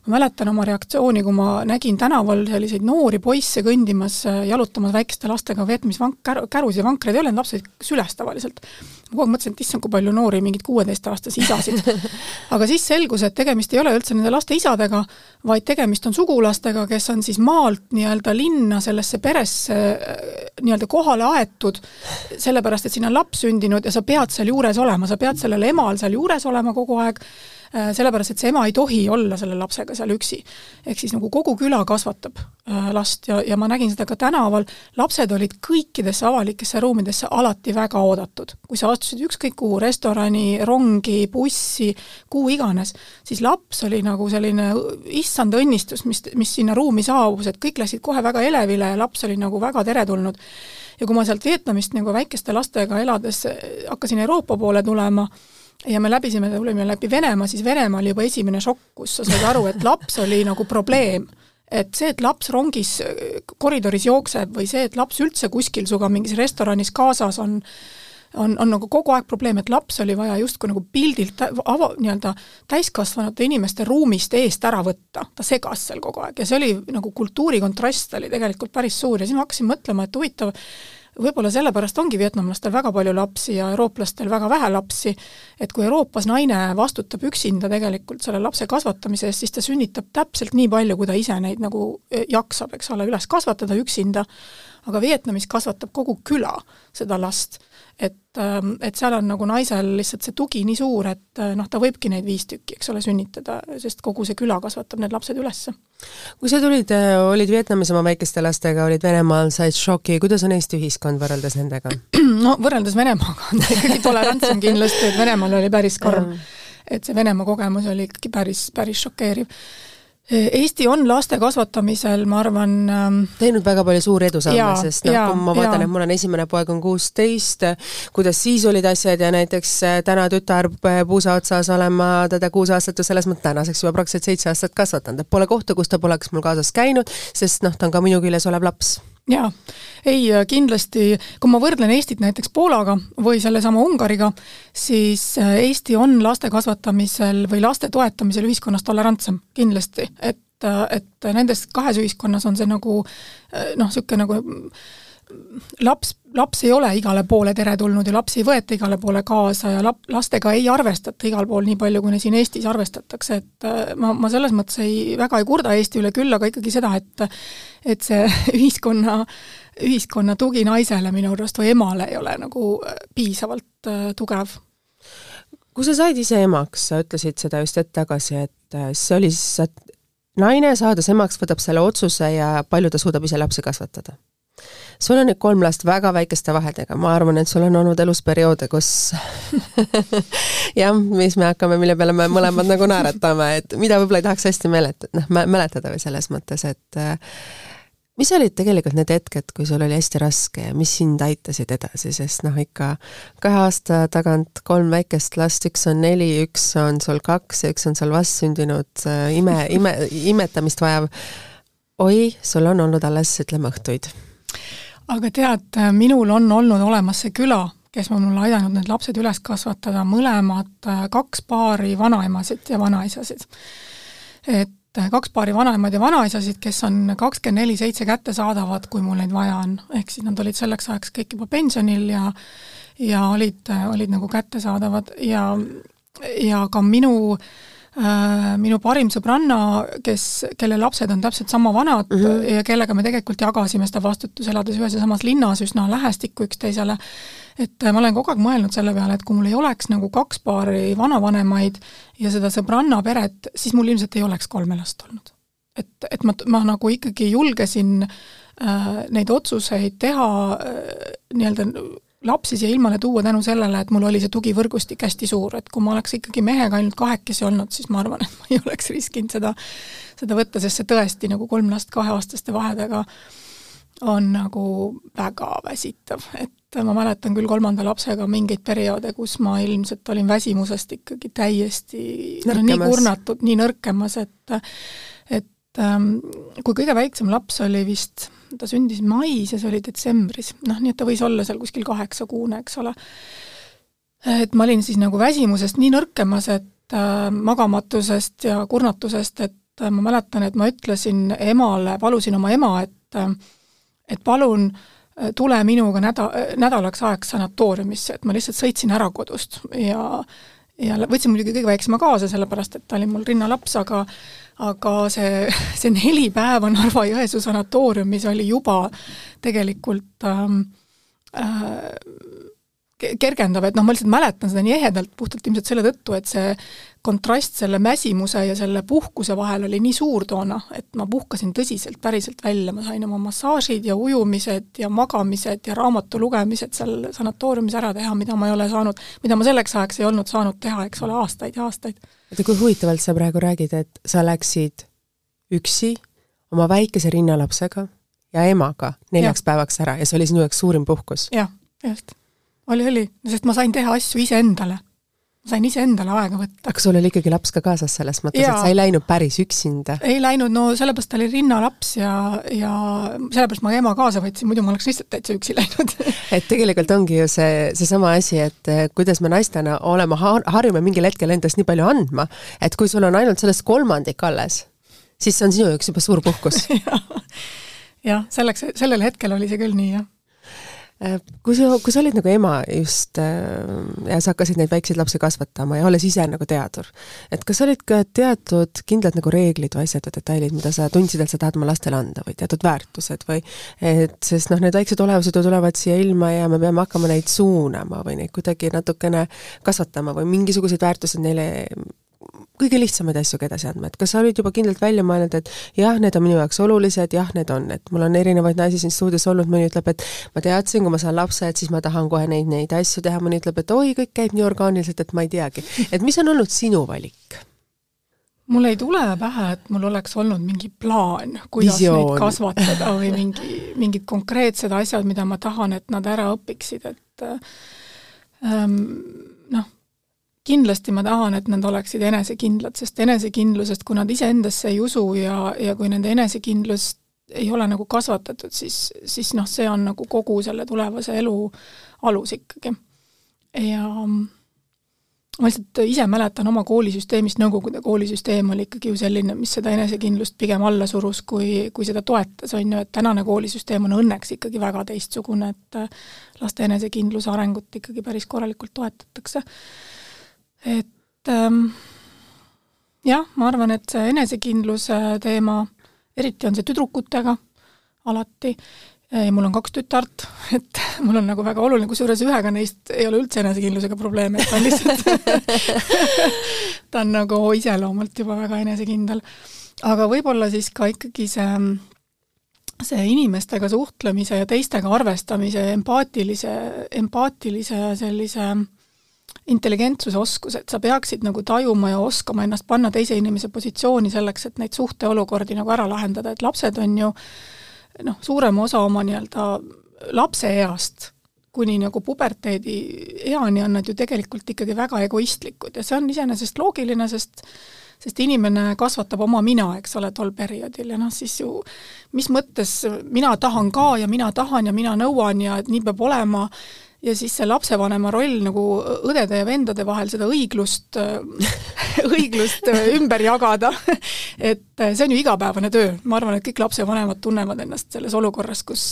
ma mäletan oma reaktsiooni, kui ma nägin tänaval selliseid noori poisse kõndimas, jalutamas väikeste lastega, veetmas vank-, käru, kärusid ja vankreid ei ole, need lapsed süles tavaliselt. ma kogu aeg mõtlesin, et issand, kui palju noori, mingeid kuueteistaastasi isasid. [laughs] aga siis selgus, et tegemist ei ole üldse nende laste isadega, vaid tegemist on sugulastega, kes on siis maalt nii-öelda linna sellesse peresse nii-öelda kohale aetud, sellepärast et siin on laps sündinud ja sa pead seal juures olema, sa pead sellel emal seal juures olema kogu aeg Äh, sellepärast, et see ema ei tohi olla selle lapsega seal üksi. ehk siis nagu kogu küla kasvatab äh, last ja, ja ma nägin seda ka tänaval, lapsed olid kõikidesse avalikesse ruumidesse alati väga oodatud. kui sa astusid ükskõik kuhu, restorani, rongi, bussi, kuhu iganes, siis laps oli nagu selline issand õnnistus, mis, mis sinna ruumi saabus, et kõik läksid kohe väga elevile ja laps oli nagu väga teretulnud ja kui ma sealt Vietnamist nagu väikeste lastega elades hakkasin Euroopa poole tulema, ja me läbisime, tulime läbi Venemaa, siis Venemaa oli juba esimene šokk, kus sa said aru, et laps oli nagu probleem. et see, et laps rongis koridoris jookseb või see, et laps üldse kuskil sinuga mingis restoranis kaasas on, on, on nagu kogu aeg probleem, et laps oli vaja justkui nagu pildilt ava, nii-öelda täiskasvanute inimeste ruumist eest ära võtta, ta segas seal kogu aeg ja see oli nagu kultuuri kontrast oli tegelikult päris suur ja siis ma hakkasin mõtlema, et huvitav, võib-olla sellepärast ongi vietnamlastel väga palju lapsi ja eurooplastel väga vähe lapsi, et kui Euroopas naine vastutab üksinda tegelikult selle lapse kasvatamise eest, siis ta sünnitab täpselt nii palju, kui ta ise neid nagu eh, jaksab, eks ole, üles kasvatada üksinda, aga Vietnamis kasvatab kogu küla seda last et, ähm, et seal on nagu naisel lihtsalt see tugi nii suur, et äh, noh, ta võibki neid viis tükki, eks ole, sünnitada, sest kogu see küla kasvatab need lapsed üles. kui sa tulid, äh, olid Vietnamis oma väikeste lastega, olid Venemaal, said šoki, kuidas on Eesti ühiskond võrreldes nendega? [clears throat] no võrreldes Venemaaga on ta [laughs] ikkagi tolerantsem kindlasti, et Venemaal oli päris karm. et see Venemaa kogemus oli ikkagi päris, päris šokeeriv Eesti on laste kasvatamisel, ma arvan ähm, teinud väga palju suuri edusamme, sest noh, kui ma vaatan, et mul on esimene poeg on kuusteist, kuidas siis olid asjad ja näiteks äh, täna tütar puusa otsas olen ma teda kuus aastat ju selles mõttes tänaseks juba praktiliselt seitse aastat kasvatanud, et pole kohta, kus ta poleks mul kaasas käinud, sest noh, ta on ka minu küljes olev laps jaa, ei äh, kindlasti, kui ma võrdlen Eestit näiteks Poolaga või sellesama Ungariga, siis äh, Eesti on laste kasvatamisel või laste toetamisel ühiskonnas tolerantsem, kindlasti. et, äh, et nendes kahes ühiskonnas on see nagu noh, niisugune nagu laps, laps ei ole igale poole teretulnud ja lapsi ei võeta igale poole kaasa ja lap-, lastega ei arvestata igal pool nii palju, kui siin Eestis arvestatakse, et äh, ma, ma selles mõttes ei, väga ei kurda Eesti üle, küll aga ikkagi seda, et et see [laughs] ühiskonna, ühiskonna tugi naisele minu arust või emale ei ole nagu äh, piisavalt äh, tugev. kui sa said ise emaks, sa ütlesid seda just hetk tagasi, et see oli siis, et naine saades emaks võtab selle otsuse ja palju ta suudab ise lapsi kasvatada sul on nüüd kolm last väga väikeste vahedega, ma arvan, et sul on olnud elus perioode, kus [laughs] jah, mis me hakkame, mille peale me mõlemad nagu naeratame, et mida võib-olla ei tahaks hästi mäletada, noh, mäletada või selles mõttes, et äh, mis olid tegelikult need hetked, kui sul oli hästi raske ja mis sind aitasid edasi, sest noh, ikka kahe aasta tagant kolm väikest last, üks on neli, üks on sul kaks ja üks on sul vastsündinud äh, ime, ime, imetamist vajav. oi, sul on olnud alles, ütleme, õhtuid aga tead, minul on olnud olemas see küla, kes on mulle aidanud need lapsed üles kasvatada, mõlemad kaks paari vanaemasid ja vanaisasid. et kaks paari vanaemaid ja vanaisasid, kes on kakskümmend neli seitse kättesaadavad, kui mul neid vaja on, ehk siis nad olid selleks ajaks kõik juba pensionil ja ja olid, olid nagu kättesaadavad ja, ja ka minu Äh, minu parim sõbranna, kes, kelle lapsed on täpselt sama vanad mm -hmm. ja kellega me tegelikult jagasime seda vastutust, elades ühes ja samas linnas üsna lähestikku üksteisele, et äh, ma olen kogu aeg mõelnud selle peale, et kui mul ei oleks nagu kaks paari vanavanemaid ja seda sõbranna peret, siis mul ilmselt ei oleks kolme last olnud. et, et ma, ma nagu ikkagi julgesin äh, neid otsuseid teha äh, nii-öelda lapsi siia ilmale tuua tänu sellele, et mul oli see tugivõrgustik hästi suur, et kui ma oleks ikkagi mehega ainult kahekesi olnud, siis ma arvan, [laughs] et ma ei oleks riskinud seda, seda võtta, sest see tõesti nagu kolm last kaheaastaste vahedega on nagu väga väsitav, et ma mäletan küll kolmanda lapsega mingeid perioode, kus ma ilmselt olin väsimusest ikkagi täiesti no, nii kurnatud, nii nõrkemas, et et ähm, kui kõige väiksem laps oli vist ta sündis mais ja see oli detsembris, noh, nii et ta võis olla seal kuskil kaheksakuune, eks ole. et ma olin siis nagu väsimusest nii nõrkemas, et äh, magamatusest ja kurnatusest, et äh, ma mäletan, et ma ütlesin emale, palusin oma ema, et äh, et palun äh, tule minuga näda-, nädalaks ajaks sanatooriumisse, et ma lihtsalt sõitsin ära kodust ja ja võtsin muidugi kõige väiksema kaasa, sellepärast et ta oli mul rinnalaps, aga aga see, see neli päeva Narva-Jõesuu sanatooriumis oli juba tegelikult ähm, äh, kergendav, et noh, ma lihtsalt mäletan seda nii ehedalt, puhtalt ilmselt selle tõttu, et see kontrast selle mäsimuse ja selle puhkuse vahel oli nii suur toona, et ma puhkasin tõsiselt, päriselt välja, ma sain oma massaažid ja ujumised ja magamised ja raamatu lugemised seal sanatooriumis ära teha, mida ma ei ole saanud, mida ma selleks ajaks ei olnud saanud teha, eks ole, aastaid ja aastaid oota, kui huvitavalt sa praegu räägid, et sa läksid üksi oma väikese rinnalapsega ja emaga neljaks ja. päevaks ära ja see oli sinu jaoks suurim puhkus? jah, just. oli, oli, sest ma sain teha asju iseendale sain iseendale aega võtta. aga sul oli ikkagi laps ka kaasas selles mõttes, et sa ei läinud päris üksinda? ei läinud, no sellepärast ta oli rinnalaps ja, ja sellepärast ma ema kaasa võtsin, muidu ma oleks lihtsalt täitsa üksi läinud. [laughs] Et tegelikult ongi ju see, seesama asi, et eh, kuidas me naistena olema har-, harjume mingil hetkel endast nii palju andma, et kui sul on ainult sellest kolmandik alles, siis see on sinu jaoks juba suur puhkus. [laughs] Jah, selleks, sellel hetkel oli see küll nii, jah kui sa, kui sa olid nagu ema just äh, ja sa hakkasid neid väikseid lapsi kasvatama ja olles ise nagu teadur, et kas olid ka teatud kindlad nagu reeglid või asjad või detailid, mida sa tundsid, et sa tahad oma lastele anda või teatud väärtused või et sest noh, need väiksed olevused ju tulevad siia ilma ja me peame hakkama neid suunama või neid kuidagi natukene kasvatama või mingisuguseid väärtuseid neile kõige lihtsamaid asju ka edasi andma, et kas sa olid juba kindlalt välja mõelnud, et jah, need on minu jaoks olulised, jah, need on, et mul on erinevaid naisi siin stuudios olnud, mõni ütleb, et ma teadsin, kui ma saan lapse, et siis ma tahan kohe neid, neid asju teha, mõni ütleb, et oi, kõik käib nii orgaaniliselt, et ma ei teagi. et mis on olnud sinu valik? mul ei tule pähe, et mul oleks olnud mingi plaan, kuidas Visioon. neid kasvatada või mingi, mingid konkreetsed asjad, mida ma tahan, et nad ära õpiksid, et ähm, kindlasti ma tahan, et nad oleksid enesekindlad, sest enesekindlusest, kui nad iseendasse ei usu ja, ja kui nende enesekindlust ei ole nagu kasvatatud, siis, siis noh, see on nagu kogu selle tulevase elu alus ikkagi. ja ma lihtsalt ise mäletan oma koolisüsteemist, Nõukogude koolisüsteem oli ikkagi ju selline, mis seda enesekindlust pigem alla surus, kui, kui seda toetas, on ju, et tänane koolisüsteem on õnneks ikkagi väga teistsugune, et laste enesekindluse arengut ikkagi päris korralikult toetatakse et ähm, jah, ma arvan, et see enesekindluse teema, eriti on see tüdrukutega alati, mul on kaks tütart, [laughs] et mul on nagu väga oluline, kusjuures ühega neist ei ole üldse enesekindlusega probleeme, et ta on lihtsalt [laughs] ta on nagu iseloomult juba väga enesekindel. aga võib-olla siis ka ikkagi see, see inimestega suhtlemise ja teistega arvestamise, empaatilise, empaatilise sellise intelligentsuse oskus, et sa peaksid nagu tajuma ja oskama ennast panna teise inimese positsiooni selleks, et neid suhteolukordi nagu ära lahendada, et lapsed on ju noh, suurema osa oma nii-öelda lapseeast kuni nagu puberteedi eani on nad ju tegelikult ikkagi väga egoistlikud ja see on iseenesest loogiline, sest sest inimene kasvatab oma mina, eks ole, tol perioodil ja noh, siis ju mis mõttes mina tahan ka ja mina tahan ja mina nõuan ja et nii peab olema, ja siis see lapsevanema roll nagu õdede ja vendade vahel seda õiglust [laughs] õiglust ümber jagada, et see on ju igapäevane töö, ma arvan, et kõik lapsevanemad tunnevad ennast selles olukorras, kus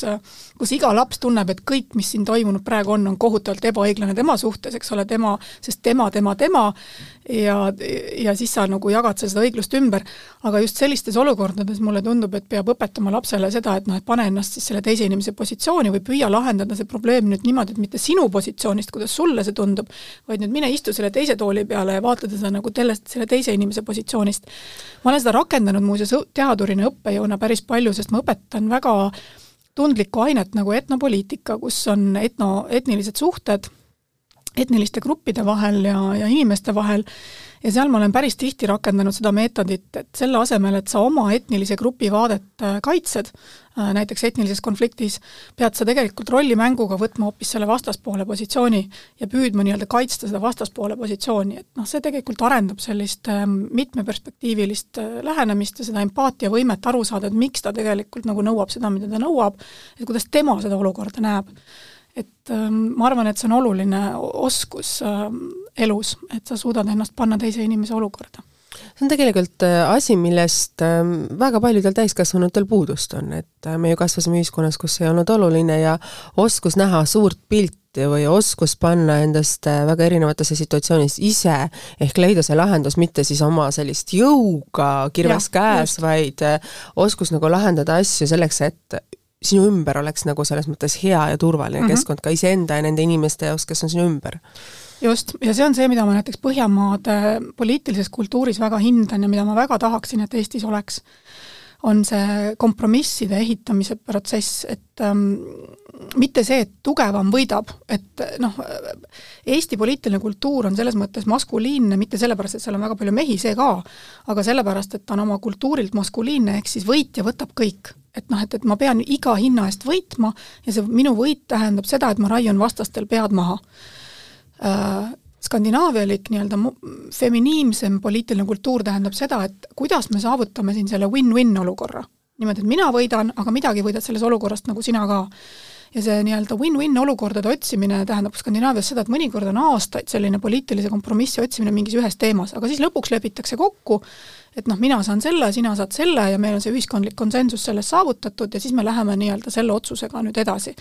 kus iga laps tunneb, et kõik, mis siin toimunud praegu on, on kohutavalt ebaõiglane tema suhtes, eks ole, tema, sest tema, tema, tema, ja, ja siis sa nagu jagad sa seda õiglust ümber, aga just sellistes olukordades mulle tundub, et peab õpetama lapsele seda, et noh, et pane ennast siis selle teise inimese positsiooni või püüa lahendada see probleem nüüd niimoodi, et mitte sinu positsioonist, kuidas sulle see tundub, vaid nüüd mine istu selle teise tooli peale ja vaata teda nagu sellest, selle teise inimese positsioonist. ma olen seda rakendanud muuseas teadurina, õppejõuna päris palju, sest ma õpetan väga tundlikku ainet nagu etnopoliitika, kus on etno, etnilised suhted etniliste gruppide vahel ja, ja inimeste vahel. Ja seal ma olen päris tihti rakendanud seda meetodit, et selle asemel, et sa oma etnilise grupi vaadet äh, kaitsed, äh, näiteks etnilises konfliktis, pead sa tegelikult rollimänguga võtma hoopis selle vastaspoole positsiooni ja püüdma nii-öelda kaitsta seda vastaspoole positsiooni, et noh, see tegelikult arendab sellist ähm, mitmeperspektiivilist äh, lähenemist ja seda empaatiavõimet aru saada, et miks ta tegelikult nagu nõuab seda, mida ta nõuab, et kuidas tema seda olukorda näeb et ähm, ma arvan, et see on oluline oskus ähm, elus, et sa suudad ennast panna teise inimese olukorda. See on tegelikult äh, asi, millest ähm, väga paljudel täiskasvanutel puudust on, et äh, me ju kasvasime ühiskonnas, kus ei olnud oluline ja oskus näha suurt pilti või oskus panna endast äh, väga erinevatesse situatsioonides ise ehk leida see lahendus, mitte siis oma sellist jõuga kirves ja, käes, vaid oskus nagu lahendada asju selleks, et sinu ümber oleks nagu selles mõttes hea ja turvaline mm -hmm. keskkond ka iseenda ja nende inimeste jaoks, kes on sinu ümber. just, ja see on see, mida ma näiteks Põhjamaade poliitilises kultuuris väga hindan ja mida ma väga tahaksin, et Eestis oleks, on see kompromisside ehitamise protsess, et ähm, mitte see, et tugevam võidab, et noh, Eesti poliitiline kultuur on selles mõttes maskuliinne mitte sellepärast, et seal on väga palju mehi, see ka, aga sellepärast, et ta on oma kultuurilt maskuliinne, ehk siis võitja võtab kõik et noh, et, et ma pean iga hinna eest võitma ja see minu võit tähendab seda, et ma raiun vastastel pead maha äh,. Skandinaavialik nii-öelda feminiimsem poliitiline kultuur tähendab seda, et kuidas me saavutame siin selle win-win olukorra. niimoodi, et mina võidan, aga midagi võidad sellest olukorrast nagu sina ka ja see nii-öelda win-win olukordade otsimine tähendab Skandinaavias seda, et mõnikord on aastaid selline poliitilise kompromissi otsimine mingis ühes teemas, aga siis lõpuks lepitakse kokku et noh, mina saan selle, sina saad selle ja meil on see ühiskondlik konsensus selles saavutatud ja siis me läheme nii-öelda selle otsusega nüüd edasi.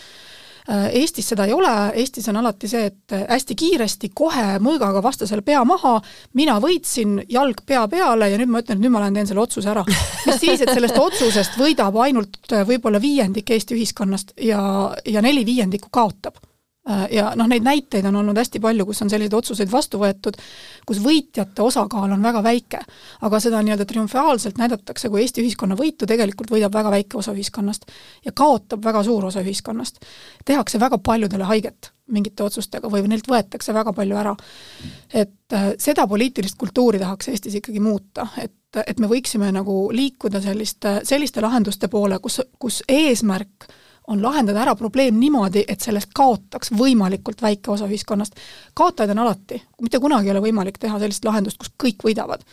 Äh, Eestis seda ei ole, Eestis on alati see, et hästi kiiresti, kohe mõõgaga vastasele pea maha, mina võitsin, jalg pea peale ja nüüd ma ütlen, et nüüd ma lähen teen selle otsuse ära. mis siis, et sellest otsusest võidab ainult äh, võib-olla viiendik Eesti ühiskonnast ja, ja neli viiendikku kaotab. Äh, ja noh, neid näiteid on olnud hästi palju, kus on selliseid otsuseid vastu võetud, kus võitjate osakaal on väga väike. aga seda nii-öelda triumfaalselt näidatakse kui Eesti ühiskonna võitu, tegelikult võidab väga väike osa ühiskonnast ja kaotab väga suur osa ühiskonnast. tehakse väga paljudele haiget mingite otsustega või neilt võetakse väga palju ära. et äh, seda poliitilist kultuuri tahaks Eestis ikkagi muuta, et et me võiksime nagu liikuda selliste, selliste lahenduste poole, kus, kus eesmärk on lahendada ära probleem niimoodi, et sellest kaotaks võimalikult väike osa ühiskonnast. kaotajaid on alati, mitte kunagi ei ole võimalik teha sellist lahendust, kus kõik võidavad.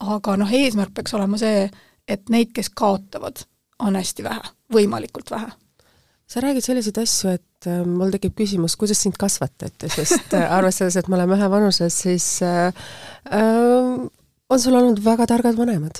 aga noh, eesmärk peaks olema see, et neid, kes kaotavad, on hästi vähe, võimalikult vähe sa räägid selliseid asju, et äh, mul tekib küsimus, kuidas sind kasvatati, sest äh, arvestades, et me oleme ühevanuses, siis äh, äh, on sul olnud väga targad vanemad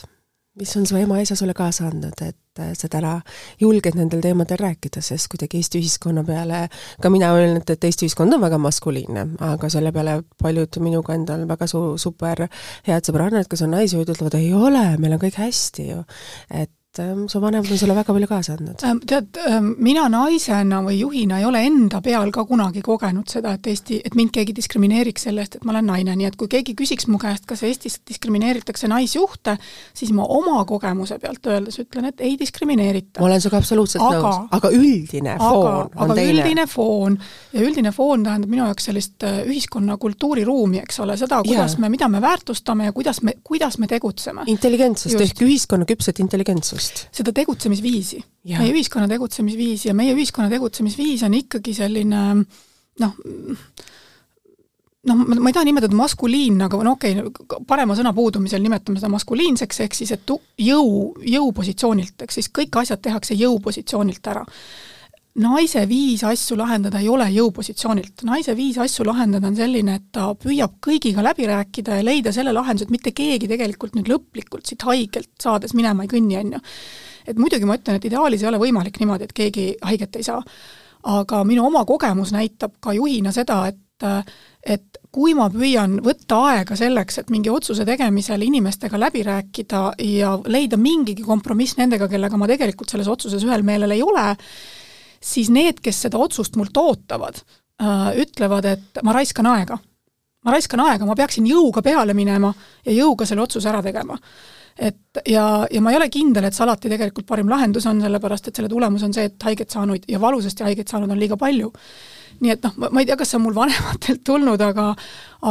mis on su ema-isa sulle kaasa andnud, et äh, sa täna julged nendel teemadel rääkida, sest kuidagi Eesti ühiskonna peale, ka mina olen, et, et Eesti ühiskond on väga maskuliinne, aga selle peale paljud minuga endal väga su-, super head sõbrannad, kes on naisjuhid, ütlevad, ei ole, meil on kõik hästi ju. et et ähm, su vanemad on sulle väga palju kaasa andnud. Ähm, tead, ähm, mina naisena või juhina ei ole enda peal ka kunagi kogenud seda, et Eesti, et mind keegi diskrimineeriks selle eest, et ma olen naine, nii et kui keegi küsiks mu käest, kas Eestis diskrimineeritakse naisjuhte, siis ma oma kogemuse pealt öeldes ütlen, et ei diskrimineerita. ma olen sinuga absoluutselt aga, nõus, aga üldine aga, foon on aga teine. üldine foon ja üldine foon tähendab minu jaoks sellist äh, ühiskonna kultuuriruumi, eks ole, seda, kuidas yeah. me, mida me väärtustame ja kuidas me, kuidas me tegutseme. intelligentsust ehk ühiskonna küpset intelligentsust just. seda tegutsemisviisi, meie ühiskonna tegutsemisviisi ja meie ühiskonna tegutsemisviis on ikkagi selline noh, noh, ma ei taha nimetada maskuliinne, aga no okei okay,, parema sõna puudumisel nimetame seda maskuliinseks, ehk siis et jõu, jõupositsioonilt, ehk siis kõik asjad tehakse jõupositsioonilt ära naise viis asju lahendada ei ole jõupositsioonilt. naise viis asju lahendada on selline, et ta püüab kõigiga läbi rääkida ja leida selle lahenduse, et mitte keegi tegelikult nüüd lõplikult siit haigelt saades minema ei kõnni, on ju. et muidugi ma ütlen, et ideaalis ei ole võimalik niimoodi, et keegi haiget ei saa. aga minu oma kogemus näitab ka juhina seda, et et kui ma püüan võtta aega selleks, et mingi otsuse tegemisel inimestega läbi rääkida ja leida mingigi kompromiss nendega, kellega ma tegelikult selles otsuses ühel meelel ei ole, siis need, kes seda otsust mult ootavad, äh, ütlevad, et ma raiskan aega. ma raiskan aega, ma peaksin jõuga peale minema ja jõuga selle otsuse ära tegema. et ja, ja ma ei ole kindel, et see alati tegelikult parim lahendus on, sellepärast et selle tulemus on see, et haiget saanuid ja valusasti haigeid saanud on liiga palju nii et noh, ma ei tea, kas see on mul vanematelt tulnud, aga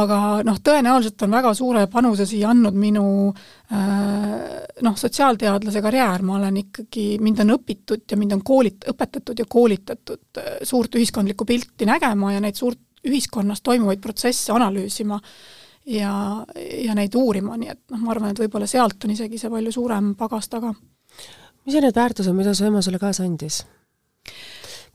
aga noh, tõenäoliselt on väga suure panuse siia andnud minu äh, noh, sotsiaalteadlase karjäär, ma olen ikkagi, mind on õpitud ja mind on koolit-, õpetatud ja koolitatud äh, suurt ühiskondlikku pilti nägema ja neid suurt ühiskonnas toimuvaid protsesse analüüsima ja, ja neid uurima, nii et noh, ma arvan, et võib-olla sealt on isegi see palju suurem pagas taga. mis on need väärtused, mida su ema sulle kaasa andis?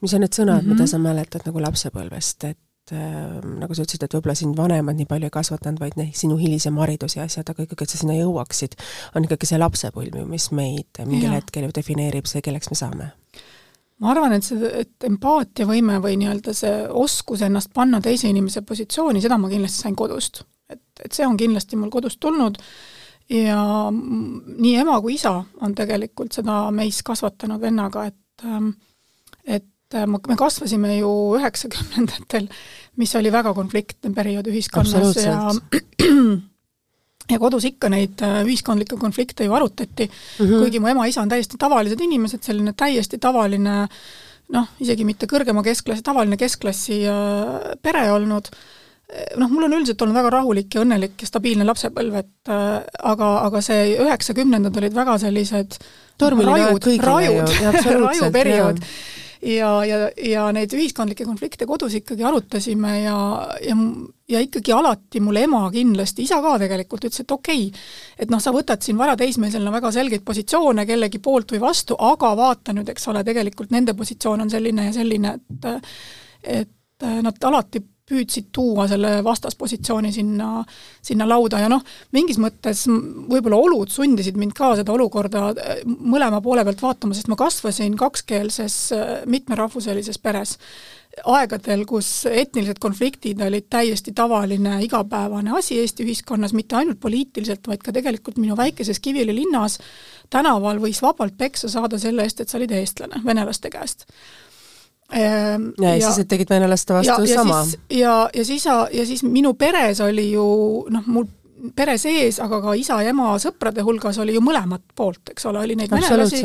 Mis on need sõnad mm, -hmm. mida sa mäletad nagu lapsepõlvest, et äh, nagu sa ütlesid, et võib-olla sind vanemad nii palju ei kasvatanud, vaid noh, sinu hilisem haridus ja asjad, aga ikkagi, et sa sinna jõuaksid, on ikkagi see lapsepõlv ju, mis meid mingil ja. hetkel ju defineerib see, kelleks me saame ma arvan, et see, et empaatiavõime või nii-öelda see oskus ennast panna teise inimese positsiooni, seda ma kindlasti sain kodust. et, et see on kindlasti mul kodust tulnud ja nii ema kui isa on tegelikult seda meis kasvatanud vennaga, et ähm, et et ma, me kasvasime ju üheksakümnendatel, mis oli väga konfliktne periood ühiskonnas ja ja kodus ikka neid äh, ühiskondlikke konflikte ju arutati. Mm, -hmm. kuigi mu ema-isa on täiesti tavalised inimesed, selline täiesti tavaline noh, isegi mitte kõrgema keskklassi, tavaline keskklassi äh, pere olnud, noh, mul on üldiselt olnud väga rahulik ja õnnelik ja stabiilne lapsepõlv, et äh, aga, aga see üheksakümnendad olid väga sellised rajud, rajud, [laughs] raju periood ja, ja, ja neid ühiskondlikke konflikte kodus ikkagi arutasime ja, ja, ja ikkagi alati mul ema kindlasti, isa ka tegelikult ütles, et okei okay,, et noh, sa võtad siin varateismelisena väga selgeid positsioone kellegi poolt või vastu, aga vaata nüüd, eks ole, tegelikult nende positsioon on selline ja selline, et et nad alati püüdsid tuua selle vastaspositsiooni sinna, sinna lauda ja noh, mingis mõttes võib-olla olud sundisid mind ka seda olukorda äh, mõlema poole pealt vaatama, sest ma kasvasin kakskeelses äh, mitmerahvuselises peres. aegadel, kus etnilised konfliktid olid täiesti tavaline igapäevane asi Eesti ühiskonnas, mitte ainult poliitiliselt, vaid ka tegelikult minu väikeses Kiviõli linnas tänaval võis vabalt peksa saada selle eest, et sa olid eestlane venelaste käest Ehm, ja, ja siis, et tegid venelaste vastu ja, sama. ja, ja siis, ja siis minu peres oli ju noh, mul pere sees, aga ka isa ja ema sõprade hulgas oli ju mõlemat poolt, eks ole, oli neid venelasi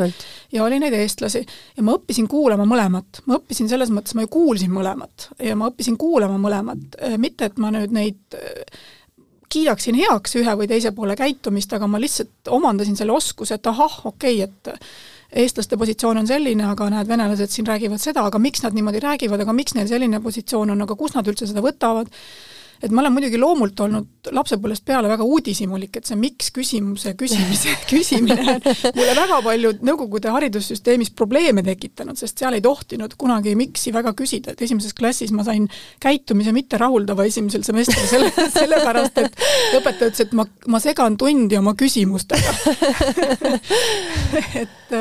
ja oli neid eestlasi. ja ma õppisin kuulama mõlemat, ma õppisin selles mõttes, ma ju kuulsin mõlemat ja ma õppisin kuulama mõlemat, mitte et ma nüüd neid kiidaksin heaks ühe või teise poole käitumist, aga ma lihtsalt omandasin selle oskuse, et ahah, okei okay,, et eestlaste positsioon on selline, aga näed, venelased siin räägivad seda, aga miks nad niimoodi räägivad, aga miks neil selline positsioon on, aga kust nad üldse seda võtavad, et ma olen muidugi loomult olnud lapsepõlvest peale väga uudishimulik, et see miks küsimuse küsimise [laughs] küsimine on mulle väga palju Nõukogude haridussüsteemis probleeme tekitanud, sest seal ei tohtinud kunagi miks'i väga küsida, et esimeses klassis ma sain käitumise mitterahuldava esimesel semestril selle, [laughs] [laughs] sellepärast et õpetaja ütles, et ma, ma segan tundi oma küsimustega. Et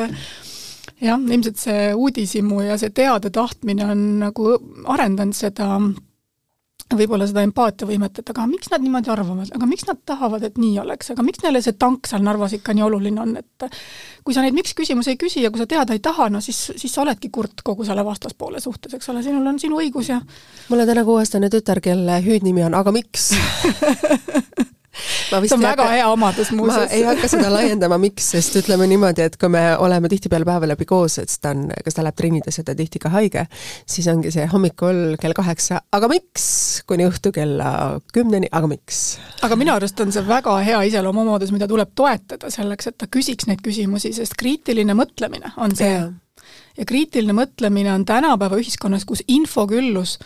jah, ilmselt see uudishimu ja see teada tahtmine on nagu arendanud seda võib-olla seda empaatiavõimet, et aga miks nad niimoodi arvavad, aga miks nad tahavad, et nii oleks, aga miks neile see tank seal Narvas ikka nii oluline on, et kui sa neid miks küsimusi ei küsi ja kui sa teada ei taha, no siis, siis sa oledki kurt kogu selle vastaspoole suhtes, eks ole, sinul on sinu õigus ja mul on täna kuueaastane tütar, kelle hüüdnimi on Aga miks [laughs] see on väga hea omadus muuseas. ma ei hakka seda laiendama, miks, sest ütleme niimoodi, et kui me oleme tihtipeale päeva läbi koos, et siis ta on, kas ta läheb trennidesse, ta tihti ka haige, siis ongi see hommikul kell kaheksa, aga miks, kuni õhtu kella kümneni, aga miks? aga minu arust on see väga hea iseloomuomadus, mida tuleb toetada selleks, et ta küsiks neid küsimusi, sest kriitiline mõtlemine on see, ja kriitiline mõtlemine on tänapäeva ühiskonnas, kus infoküllus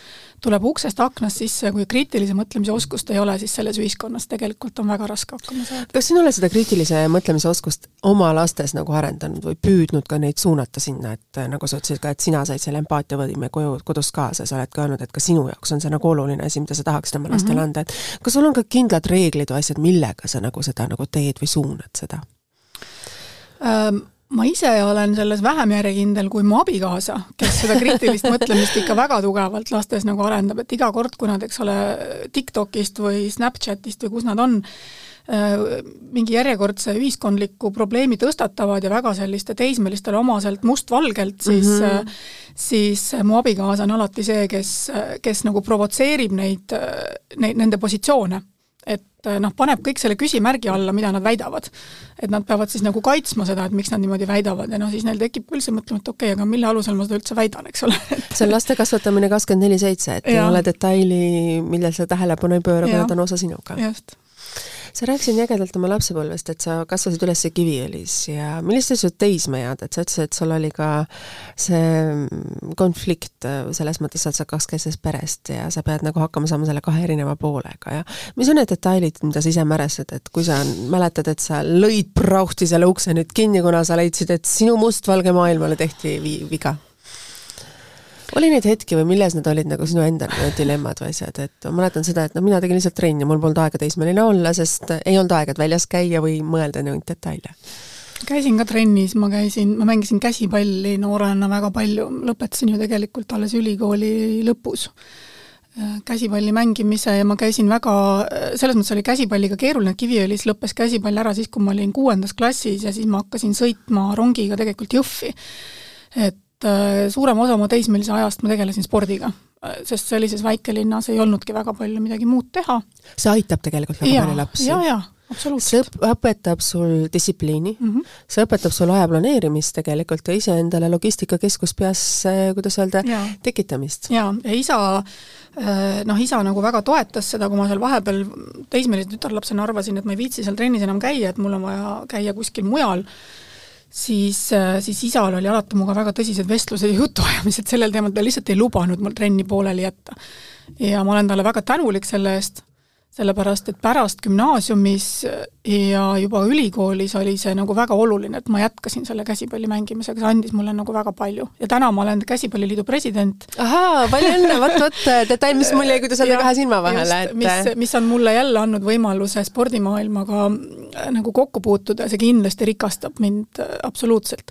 tuleb uksest aknast sisse, kui kriitilise mõtlemise oskust ei ole, siis selles ühiskonnas tegelikult on väga raske hakkama saada. kas sina oled seda kriitilise mõtlemise oskust oma lastes nagu arendanud või püüdnud ka neid suunata sinna, et nagu sa ütlesid ka, et sina said selle empaatiavõime koju, kodust kaasa, sa oled ka öelnud, et ka sinu jaoks on see nagu oluline asi, mida sa tahaksid oma lastele mm -hmm. anda, et kas sul on ka kindlad reeglid või asjad, millega sa nagu seda nagu teed või suunad seda ähm,? Ma ise olen selles vähem järjekindel kui mu abikaasa, kes seda kriitilist mõtlemist ikka väga tugevalt lastes nagu arendab, et iga kord, kui nad, eks ole, TikTokist või Snapchatist või kus nad on, äh, mingi järjekordse ühiskondliku probleemi tõstatavad ja väga selliste teismelistele omaselt mustvalgelt, siis mm -hmm. siis mu abikaasa on alati see, kes, kes nagu provotseerib neid, neid, nende positsioone et noh, paneb kõik selle küsimärgi alla, mida nad väidavad. et nad peavad siis nagu kaitsma seda, et miks nad niimoodi väidavad ja noh, siis neil tekib küll see mõtlema, et okei okay,, aga mille alusel ma seda üldse väidan, eks ole [laughs] see on laste kasvatamine kakskümmend neli seitse, et ja. ei ole detaili, millel sa tähelepanu ei pööra, kui nad on osa sinuga. just sa rääkisid nii ägedalt oma lapsepõlvest, et sa kasvasid üles Kiviõlis ja sa ütlesid teismeead, et sa ütlesid, et sul oli ka see konflikt selles mõttes, et sa kakskeelsest perest ja sa pead nagu hakkama saama selle kahe erineva poolega ja mis on need detailid, mida sa ise märestad, et kui sa mäletad, et sa lõid prauhti selle ukse nüüd kinni, kuna sa leidsid, et sinu mustvalge maailmale tehti vi viga? Oli neid hetki või milles need olid nagu sinu enda dilemmad või asjad, et ma mäletan seda, et noh, mina tegin lihtsalt trenni, mul polnud aega teismeline olla, sest ei olnud aega, et väljas käia või mõelda neid detaile käisin ka trennis, ma käisin, ma mängisin käsipalli noorena väga palju, lõpetasin ju tegelikult alles ülikooli lõpus äh, käsipalli mängimise ja ma käisin väga, selles mõttes oli käsipalliga keeruline, Kiviõlis lõppes käsipall ära siis, kui ma olin kuuendas klassis ja siis ma hakkasin sõitma rongiga tegelikult Jõhvi. et Äh, suurem osa oma teismelise ajast ma tegelesin spordiga, äh, sest sellises väikelinnas ei olnudki väga palju midagi muud teha. see aitab tegelikult väga palju lapsi. ja, ja absoluutselt. see õpetab sul distsipliini mm, -hmm. see õpetab sul aja planeerimist tegelikult ja iseendale logistikakeskus peas, kuidas öelda, tekitamist. jaa, ja isa äh, noh, isa nagu väga toetas seda, kui ma seal vahepeal teismelise tütarlapsena arvasin, et ma ei viitsi seal trennis enam käia, et mul on vaja käia kuskil mujal siis, äh, siis isal oli alati minuga väga tõsised vestlused ja jutuajamised sellel teemal, ta lihtsalt ei lubanud mul trenni pooleli jätta. ja ma olen talle väga tänulik selle eest sellepärast et pärast gümnaasiumis ja juba ülikoolis oli see nagu väga oluline, et ma jätkasin selle käsipalli mängimisega, see andis mulle nagu väga palju. ja täna ma olen Käsipalliliidu president. ahaa, palju õnne, [laughs] vot, vot detail, mis mul jäi, kui te saate kahe silma vahele, et mis, mis on mulle jälle andnud võimaluse spordimaailmaga äh, nagu kokku puutuda, see kindlasti rikastab mind äh, absoluutselt.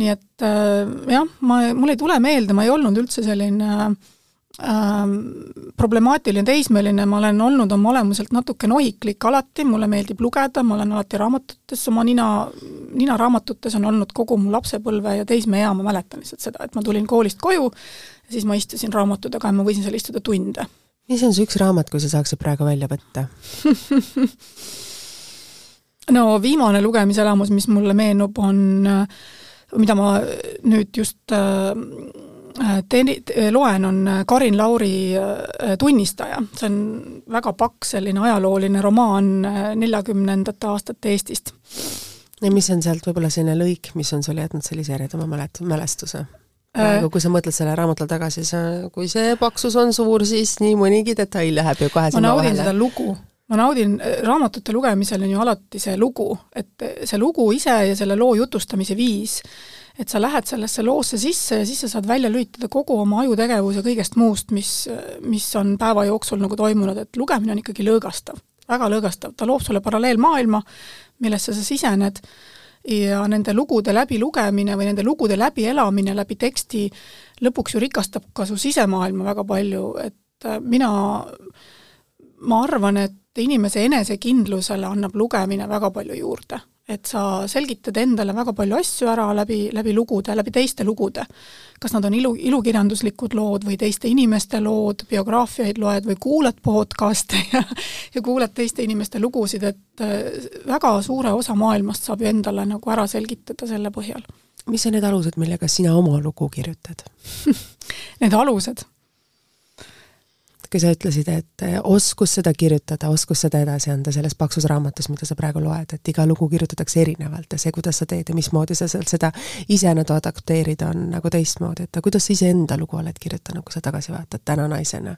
nii et äh, jah, ma, mul ei tule meelde, ma ei olnud üldse selline äh, problemaatiline teismeline, ma olen olnud oma olemuselt natuke nohiklik alati, mulle meeldib lugeda, ma olen alati raamatutes, oma nina, ninaraamatutes on olnud kogu mu lapsepõlve ja teismeea, ma mäletan lihtsalt seda, et ma tulin koolist koju ja siis ma istusin raamatu taga ja ma võisin seal istuda tunde. mis on see üks raamat, kui sa saaksid praegu välja võtta [laughs] no viimane lugemiselamus, mis mulle meenub, on mida ma nüüd just Äh, Teni-, loen, on äh, Karin Lauri äh, Tunnistaja, see on väga paks selline ajalooline romaan neljakümnendate aastate Eestist. ja mis on sealt võib-olla selline lõik, mis on sulle jätnud sellise eredama mälet-, mälestuse? praegu, kui sa mõtled selle raamatule tagasi, sa, kui see paksus on suur, siis nii mõnigi detail läheb ju kohe silma vahele. seda lugu, ma naudin, raamatute lugemisel on ju alati see lugu, et see lugu ise ja selle loo jutustamise viis et sa lähed sellesse loosse sisse ja siis sa saad välja lülitada kogu oma ajutegevuse kõigest muust, mis, mis on päeva jooksul nagu toimunud, et lugemine on ikkagi lõõgastav, väga lõõgastav, ta loob sulle paralleelmaailma, millesse sa sisened ja nende lugude läbilugemine või nende lugude läbielamine läbi teksti lõpuks ju rikastab ka su sisemaailma väga palju, et mina, ma arvan, et inimese enesekindlusele annab lugemine väga palju juurde et sa selgitad endale väga palju asju ära läbi, läbi lugude, läbi teiste lugude. kas nad on ilu, ilukirjanduslikud lood või teiste inimeste lood, biograafiaid loed või kuulad podcast'e ja ja kuulad teiste inimeste lugusid, et äh, väga suure osa maailmast saab ju endale nagu ära selgitada selle põhjal. mis on need alused, millega sina oma lugu kirjutad [laughs] Need alused? Kui sa ütlesid, et eh, oskus seda kirjutada, oskus seda edasi anda selles paksus raamatus, mida sa praegu loed, et iga lugu kirjutatakse erinevalt ja see, kuidas sa teed ja mismoodi sa sealt seda ise nagu adapteerida, on nagu teistmoodi, et kuidas sa iseenda lugu oled kirjutanud, kui sa tagasi vaatad täna naisena?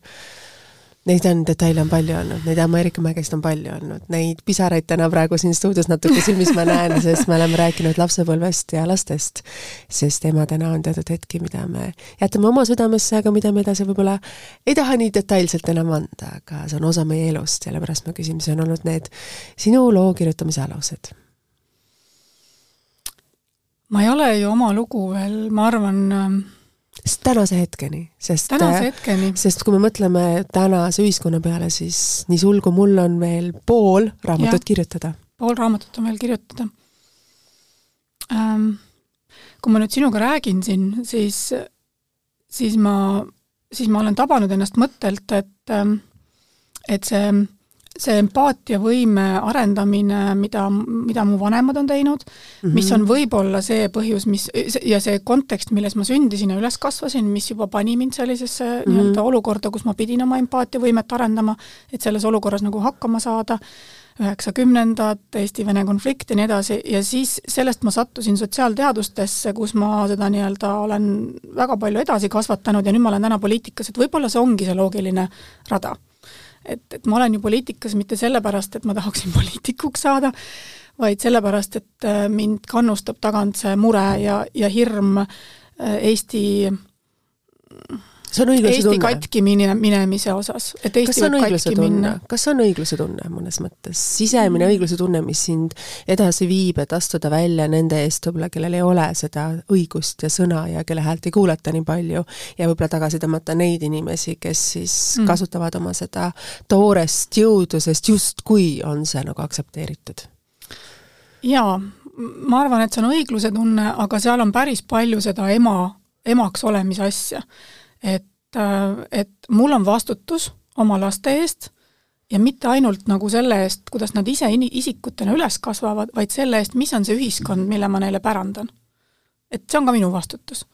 Neid on, detaile on palju olnud, neid Ameerika mägesid on palju olnud, neid pisaraid täna praegu siin stuudios natuke silmis ma näen, [laughs] sest me oleme rääkinud lapsepõlvest ja lastest. sest emadena on teatud hetki, mida me jätame oma südamesse, aga mida me edasi võib-olla ei taha nii detailselt enam anda, aga see on osa meie elust, sellepärast ma küsin, mis on olnud need sinu loo kirjutamise alused? ma ei ole ju oma lugu veel, ma arvan tänase hetkeni, sest tänase hetkeni. sest kui me mõtleme tänase ühiskonna peale, siis nii sul kui mul on veel pool raamatut ja, kirjutada. pool raamatut on veel kirjutada ähm,. Kui ma nüüd sinuga räägin siin, siis, siis ma, siis ma olen tabanud ennast mõttelt, et, ähm, et see see empaatiavõime arendamine, mida, mida mu vanemad on teinud mm, -hmm. mis on võib-olla see põhjus, mis, ja see kontekst, milles ma sündisin ja üles kasvasin, mis juba pani mind sellisesse mm -hmm. nii-öelda olukorda, kus ma pidin oma empaatiavõimet arendama, et selles olukorras nagu hakkama saada, üheksakümnendad, Eesti-Vene konflikt ja nii edasi, ja siis sellest ma sattusin sotsiaalteadustesse, kus ma seda nii-öelda olen väga palju edasi kasvatanud ja nüüd ma olen täna poliitikas, et võib-olla see ongi see loogiline rada et, et ma olen ju poliitikas mitte sellepärast, et ma tahaksin [laughs] poliitikuks saada, vaid sellepärast, et äh, mind kannustab tagant see mure ja, ja hirm äh, Eesti see on õigluse Eesti tunne. katki mine, minemise osas, et Eesti võib katki tunne? minna. kas on õigluse tunne mõnes mõttes, sisemine mm. õigluse tunne, mis sind edasi viib, et astuda välja nende eest võib-olla, kellel ei ole seda õigust ja sõna ja kelle häält ei kuulata nii palju ja võib-olla tagasi tõmmata neid inimesi, kes siis mm. kasutavad oma seda toorest jõudu, sest justkui on see nagu aktsepteeritud? jaa, ma arvan, et see on õigluse tunne, aga seal on päris palju seda ema, emaks olemise asja et, et mul on vastutus oma laste eest ja mitte ainult nagu selle eest, kuidas nad ise isikutena üles kasvavad, vaid selle eest, mis on see ühiskond, mille ma neile pärandan. et see on ka minu vastutus.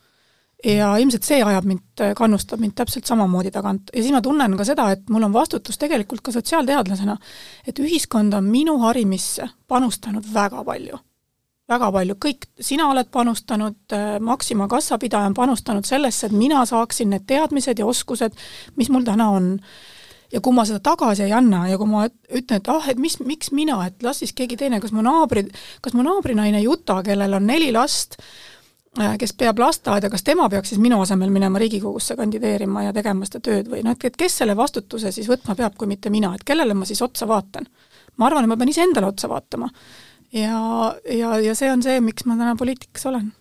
ja ilmselt see ajab mind, kannustab mind täpselt samamoodi tagant ja siis ma tunnen ka seda, et mul on vastutus tegelikult ka sotsiaalteadlasena, et ühiskond on minu harimisse panustanud väga palju väga palju, kõik, sina oled panustanud, äh, Maxima kassapidaja on panustanud sellesse, et mina saaksin need teadmised ja oskused, mis mul täna on. ja kui ma seda tagasi ei anna ja kui ma ütlen, et ah, et mis, miks mina, et las siis keegi teine, kas mu naabri, kas mu naabrinaine Juta, kellel on neli last, äh, kes peab lasteaeda, kas tema peaks siis minu asemel minema Riigikogusse kandideerima ja tegema seda tööd või noh, et, kes selle vastutuse siis võtma peab, kui mitte mina, et kellele ma siis otsa vaatan? ma arvan, et ma pean iseendale otsa vaatama ja, ja, ja see on see, miks ma täna poliitikas olen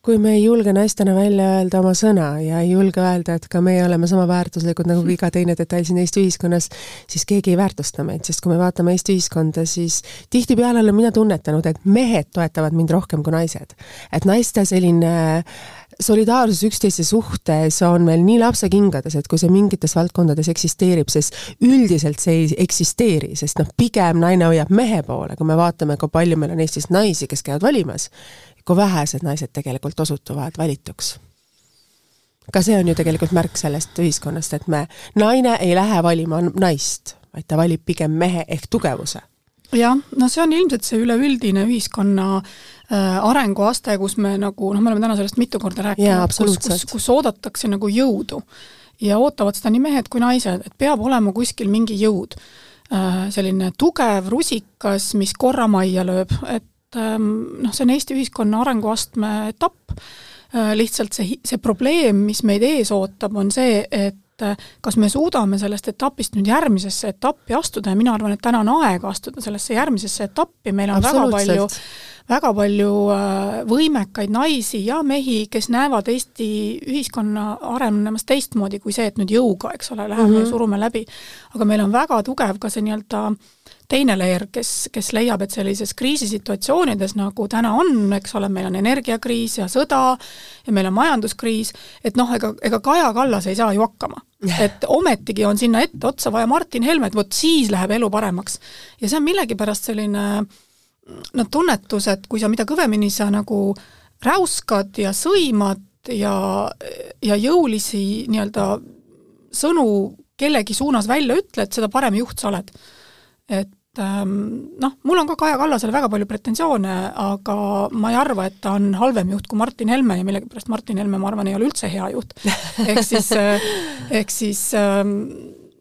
kui me ei julge naistena välja öelda oma sõna ja ei julge öelda, et ka meie oleme sama väärtuslikud nagu iga teine detail siin Eesti ühiskonnas, siis keegi ei väärtusta meid, sest kui me vaatame Eesti ühiskonda, siis tihtipeale olen mina tunnetanud, et mehed toetavad mind rohkem kui naised. et naiste selline äh, solidaarsus üksteise suhtes on meil nii lapsekingades, et kui see mingites valdkondades eksisteerib, siis üldiselt see ei eksisteeri, sest noh, pigem naine hoiab mehe poole, kui me vaatame, kui palju meil on Eestis naisi, kes käivad valimas, kui vähesed naised tegelikult osutuvad valituks. ka see on ju tegelikult märk sellest ühiskonnast, et me, naine ei lähe valima naist, vaid ta valib pigem mehe ehk tugevuse jah, no see on ilmselt see üleüldine ühiskonna arenguaste, kus me nagu noh, me oleme täna sellest mitu korda rääkinud, kus, kus, kus oodatakse nagu jõudu. ja ootavad seda nii mehed kui naised, et peab olema kuskil mingi jõud äh,. selline tugev rusikas, mis korra majja lööb, et ähm, noh, see on Eesti ühiskonna arenguastme etapp äh,, lihtsalt see, see probleem, mis meid ees ootab, on see, et et äh, kas me suudame sellest etapist nüüd järgmisesse etappi astuda ja mina arvan, et täna on aeg astuda sellesse järgmisesse etappi, meil on väga palju väga palju äh, võimekaid naisi ja mehi, kes näevad Eesti ühiskonna arenemas teistmoodi kui see, et nüüd jõuga, eks ole, läheme mm -hmm. ja surume läbi. aga meil on väga tugev ka see nii-öelda teine leer, kes, kes leiab, et sellises kriisisituatsioonides, nagu täna on, eks ole, meil on energiakriis ja sõda ja meil on majanduskriis, et noh, ega, ega Kaja Kallas ei saa ju hakkama [laughs] et ometigi on sinna etteotsa vaja Martin Helmet, vot siis läheb elu paremaks. ja see on millegipärast selline noh, tunnetus, et kui sa mida kõvemini sa nagu räuskad ja sõimad ja, ja jõulisi nii-öelda sõnu kellegi suunas välja ütled, seda parem juht sa oled. et noh, mul on ka Kaja Kallasele väga palju pretensioone, aga ma ei arva, et ta on halvem juht kui Martin Helme ja millegipärast Martin Helme, ma arvan, ei ole üldse hea juht. ehk siis, [laughs] ehk siis ähm,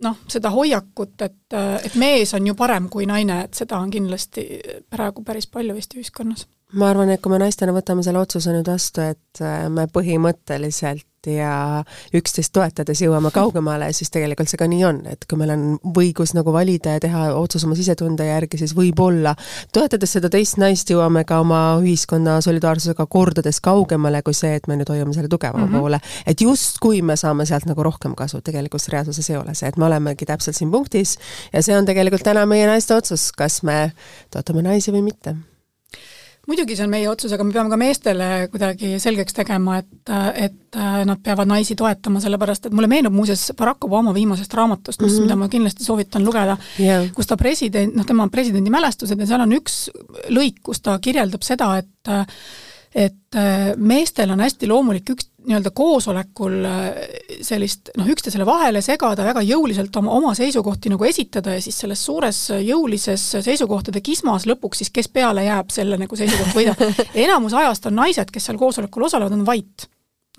noh, seda hoiakut, et, et mees on ju parem kui naine, et seda on kindlasti praegu päris palju Eesti ühiskonnas ma arvan, et kui me naistena võtame selle otsuse nüüd vastu, et me põhimõtteliselt ja üksteist toetades jõuame kaugemale, siis tegelikult see ka nii on, et kui meil on õigus nagu valida ja teha otsus oma sisetunde järgi, siis võib-olla toetades seda teist naist, jõuame ka oma ühiskonna solidaarsusega kordades kaugemale kui see, et me nüüd hoiame selle tugevama mm -hmm. poole. et justkui me saame sealt nagu rohkem kasu, tegelikult reaalsuses ei ole see, et me olemegi täpselt siin punktis ja see on tegelikult täna meie naiste otsus, kas me toetame naisi või mitte muidugi see on meie otsus, aga me peame ka meestele kuidagi selgeks tegema, et, et äh, nad peavad naisi toetama, sellepärast et mulle meenub muuseas Barack Obama viimasest raamatust, mis mm, -hmm. mida ma kindlasti soovitan lugeda yeah., kus ta president, noh, tema presidendi mälestused ja seal on üks lõik, kus ta kirjeldab seda, et et äh, meestel on hästi loomulik üks nii-öelda koosolekul äh, sellist noh, üksteisele vahele segada, väga jõuliselt oma, oma seisukohti nagu esitada ja siis selles suures jõulises seisukohtade kismas lõpuks siis, kes peale jääb, selle nagu seisukoht võidab. [laughs] enamus ajast on naised, kes seal koosolekul osalevad, on vait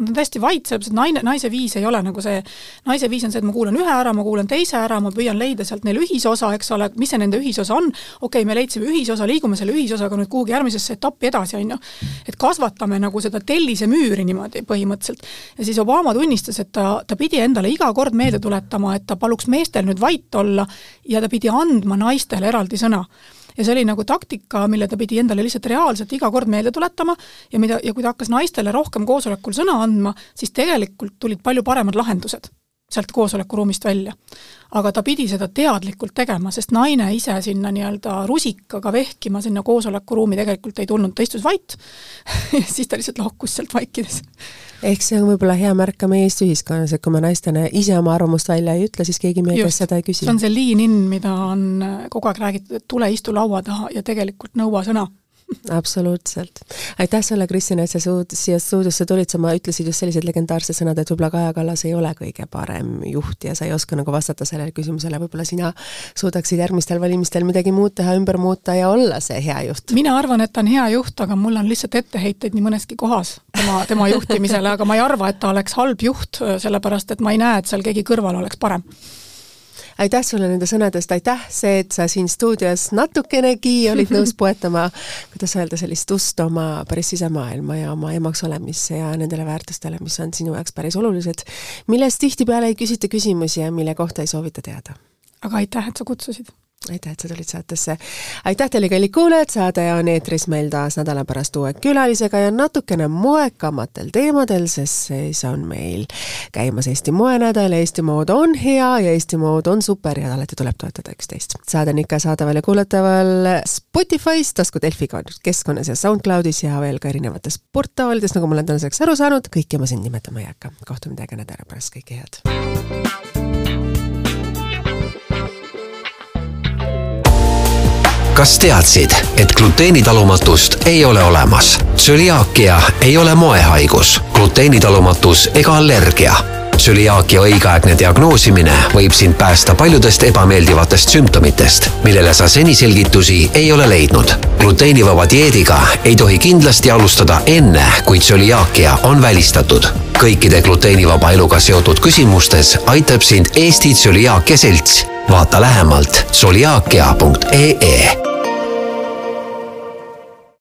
Nad on täiesti vait, sellepärast et naine, naise viis ei ole nagu see, naise viis on see, et ma kuulan ühe ära, ma kuulan teise ära, ma püüan leida sealt neil ühisosa, eks ole, mis see nende ühisosa on, okei okay,, me leidsime ühisosa, liigume selle ühisosaga nüüd kuhugi järgmisesse etappi edasi, on ju. et kasvatame nagu seda tellisemüüri niimoodi põhimõtteliselt. ja siis Obama tunnistas, et ta, ta pidi endale iga kord meelde tuletama, et ta paluks meestel nüüd vait olla ja ta pidi andma naistele eraldi sõna ja see oli nagu taktika, mille ta pidi endale lihtsalt reaalselt iga kord meelde tuletama ja mida, ja kui ta hakkas naistele rohkem koosolekul sõna andma, siis tegelikult tulid palju paremad lahendused sealt koosolekuruumist välja. aga ta pidi seda teadlikult tegema, sest naine ise sinna nii-öelda rusikaga vehkima sinna koosolekuruumi tegelikult ei tulnud, ta istus vait [laughs] siis ta lihtsalt lahkus sealt vaikides ehk see on võib-olla hea märk ka meie Eesti ühiskonnas, et kui me naistena ise oma arvamust välja ei ütle, siis keegi meie käest seda ei küsi. see on see lean in, mida on kogu aeg räägitud, et tule istu laua taha ja tegelikult nõua sõna absoluutselt. aitäh sulle, Kristina, et sa suud-, siia stuudiosse tulid, sa ma ütlesid just sellised legendaarsed sõnad, et võib-olla Kaja Kallas ei ole kõige parem juht ja sa ei oska nagu vastata sellele küsimusele, võib-olla sina suudaksid järgmistel valimistel midagi muud teha, ümber muuta ja olla see hea juht? mina arvan, et ta on hea juht, aga mul on lihtsalt etteheiteid nii mõneski kohas tema, tema juhtimisele, aga ma ei arva, et ta oleks halb juht, sellepärast et ma ei näe, et seal keegi kõrval oleks parem aitäh sulle nende sõnade eest, aitäh see, et sa siin stuudios natukenegi olid nõus [laughs] poetama, kuidas öelda, sellist ust oma päris sisemaailma ja oma emaks olemisse ja nendele väärtustele, mis on sinu jaoks päris olulised, millest tihtipeale ei küsita küsimusi ja mille kohta ei soovita teada. aga aitäh, et sa kutsusid aitäh, et sa tulid saatesse. aitäh teile, kallid kuulajad, saade on eetris meil taas nädala pärast uue külalisega ja natukene moekamatel teemadel, sest siis on meil käimas Eesti moenädal, Eesti mood on hea ja Eesti mood on super ja alati tuleb toetada üksteist. saade on ikka saadaval ja kuulataval Spotify's, tasku Delfiga keskkonnas ja SoundCloudis ja veel ka erinevates portaalides, nagu ma olen tänaseks aru saanud, kõiki ma siin nimetama ei hakka. kohtume teiega nädala pärast, kõike head! Kas teadsid, et gluteenitalumatust ei ole olemas? tsüliaakia ei ole moehaigus, gluteenitalumatus ega allergia tsüliaakia õigeaegne diagnoosimine võib sind päästa paljudest ebameeldivatest sümptomitest, millele sa seni selgitusi ei ole leidnud. gluteenivaba dieediga ei tohi kindlasti alustada enne, kui tsüliaakia on välistatud. kõikide gluteenivaba eluga seotud küsimustes aitab sind Eesti Tsüliaakia Selts. vaata lähemalt tsüliaakia.ee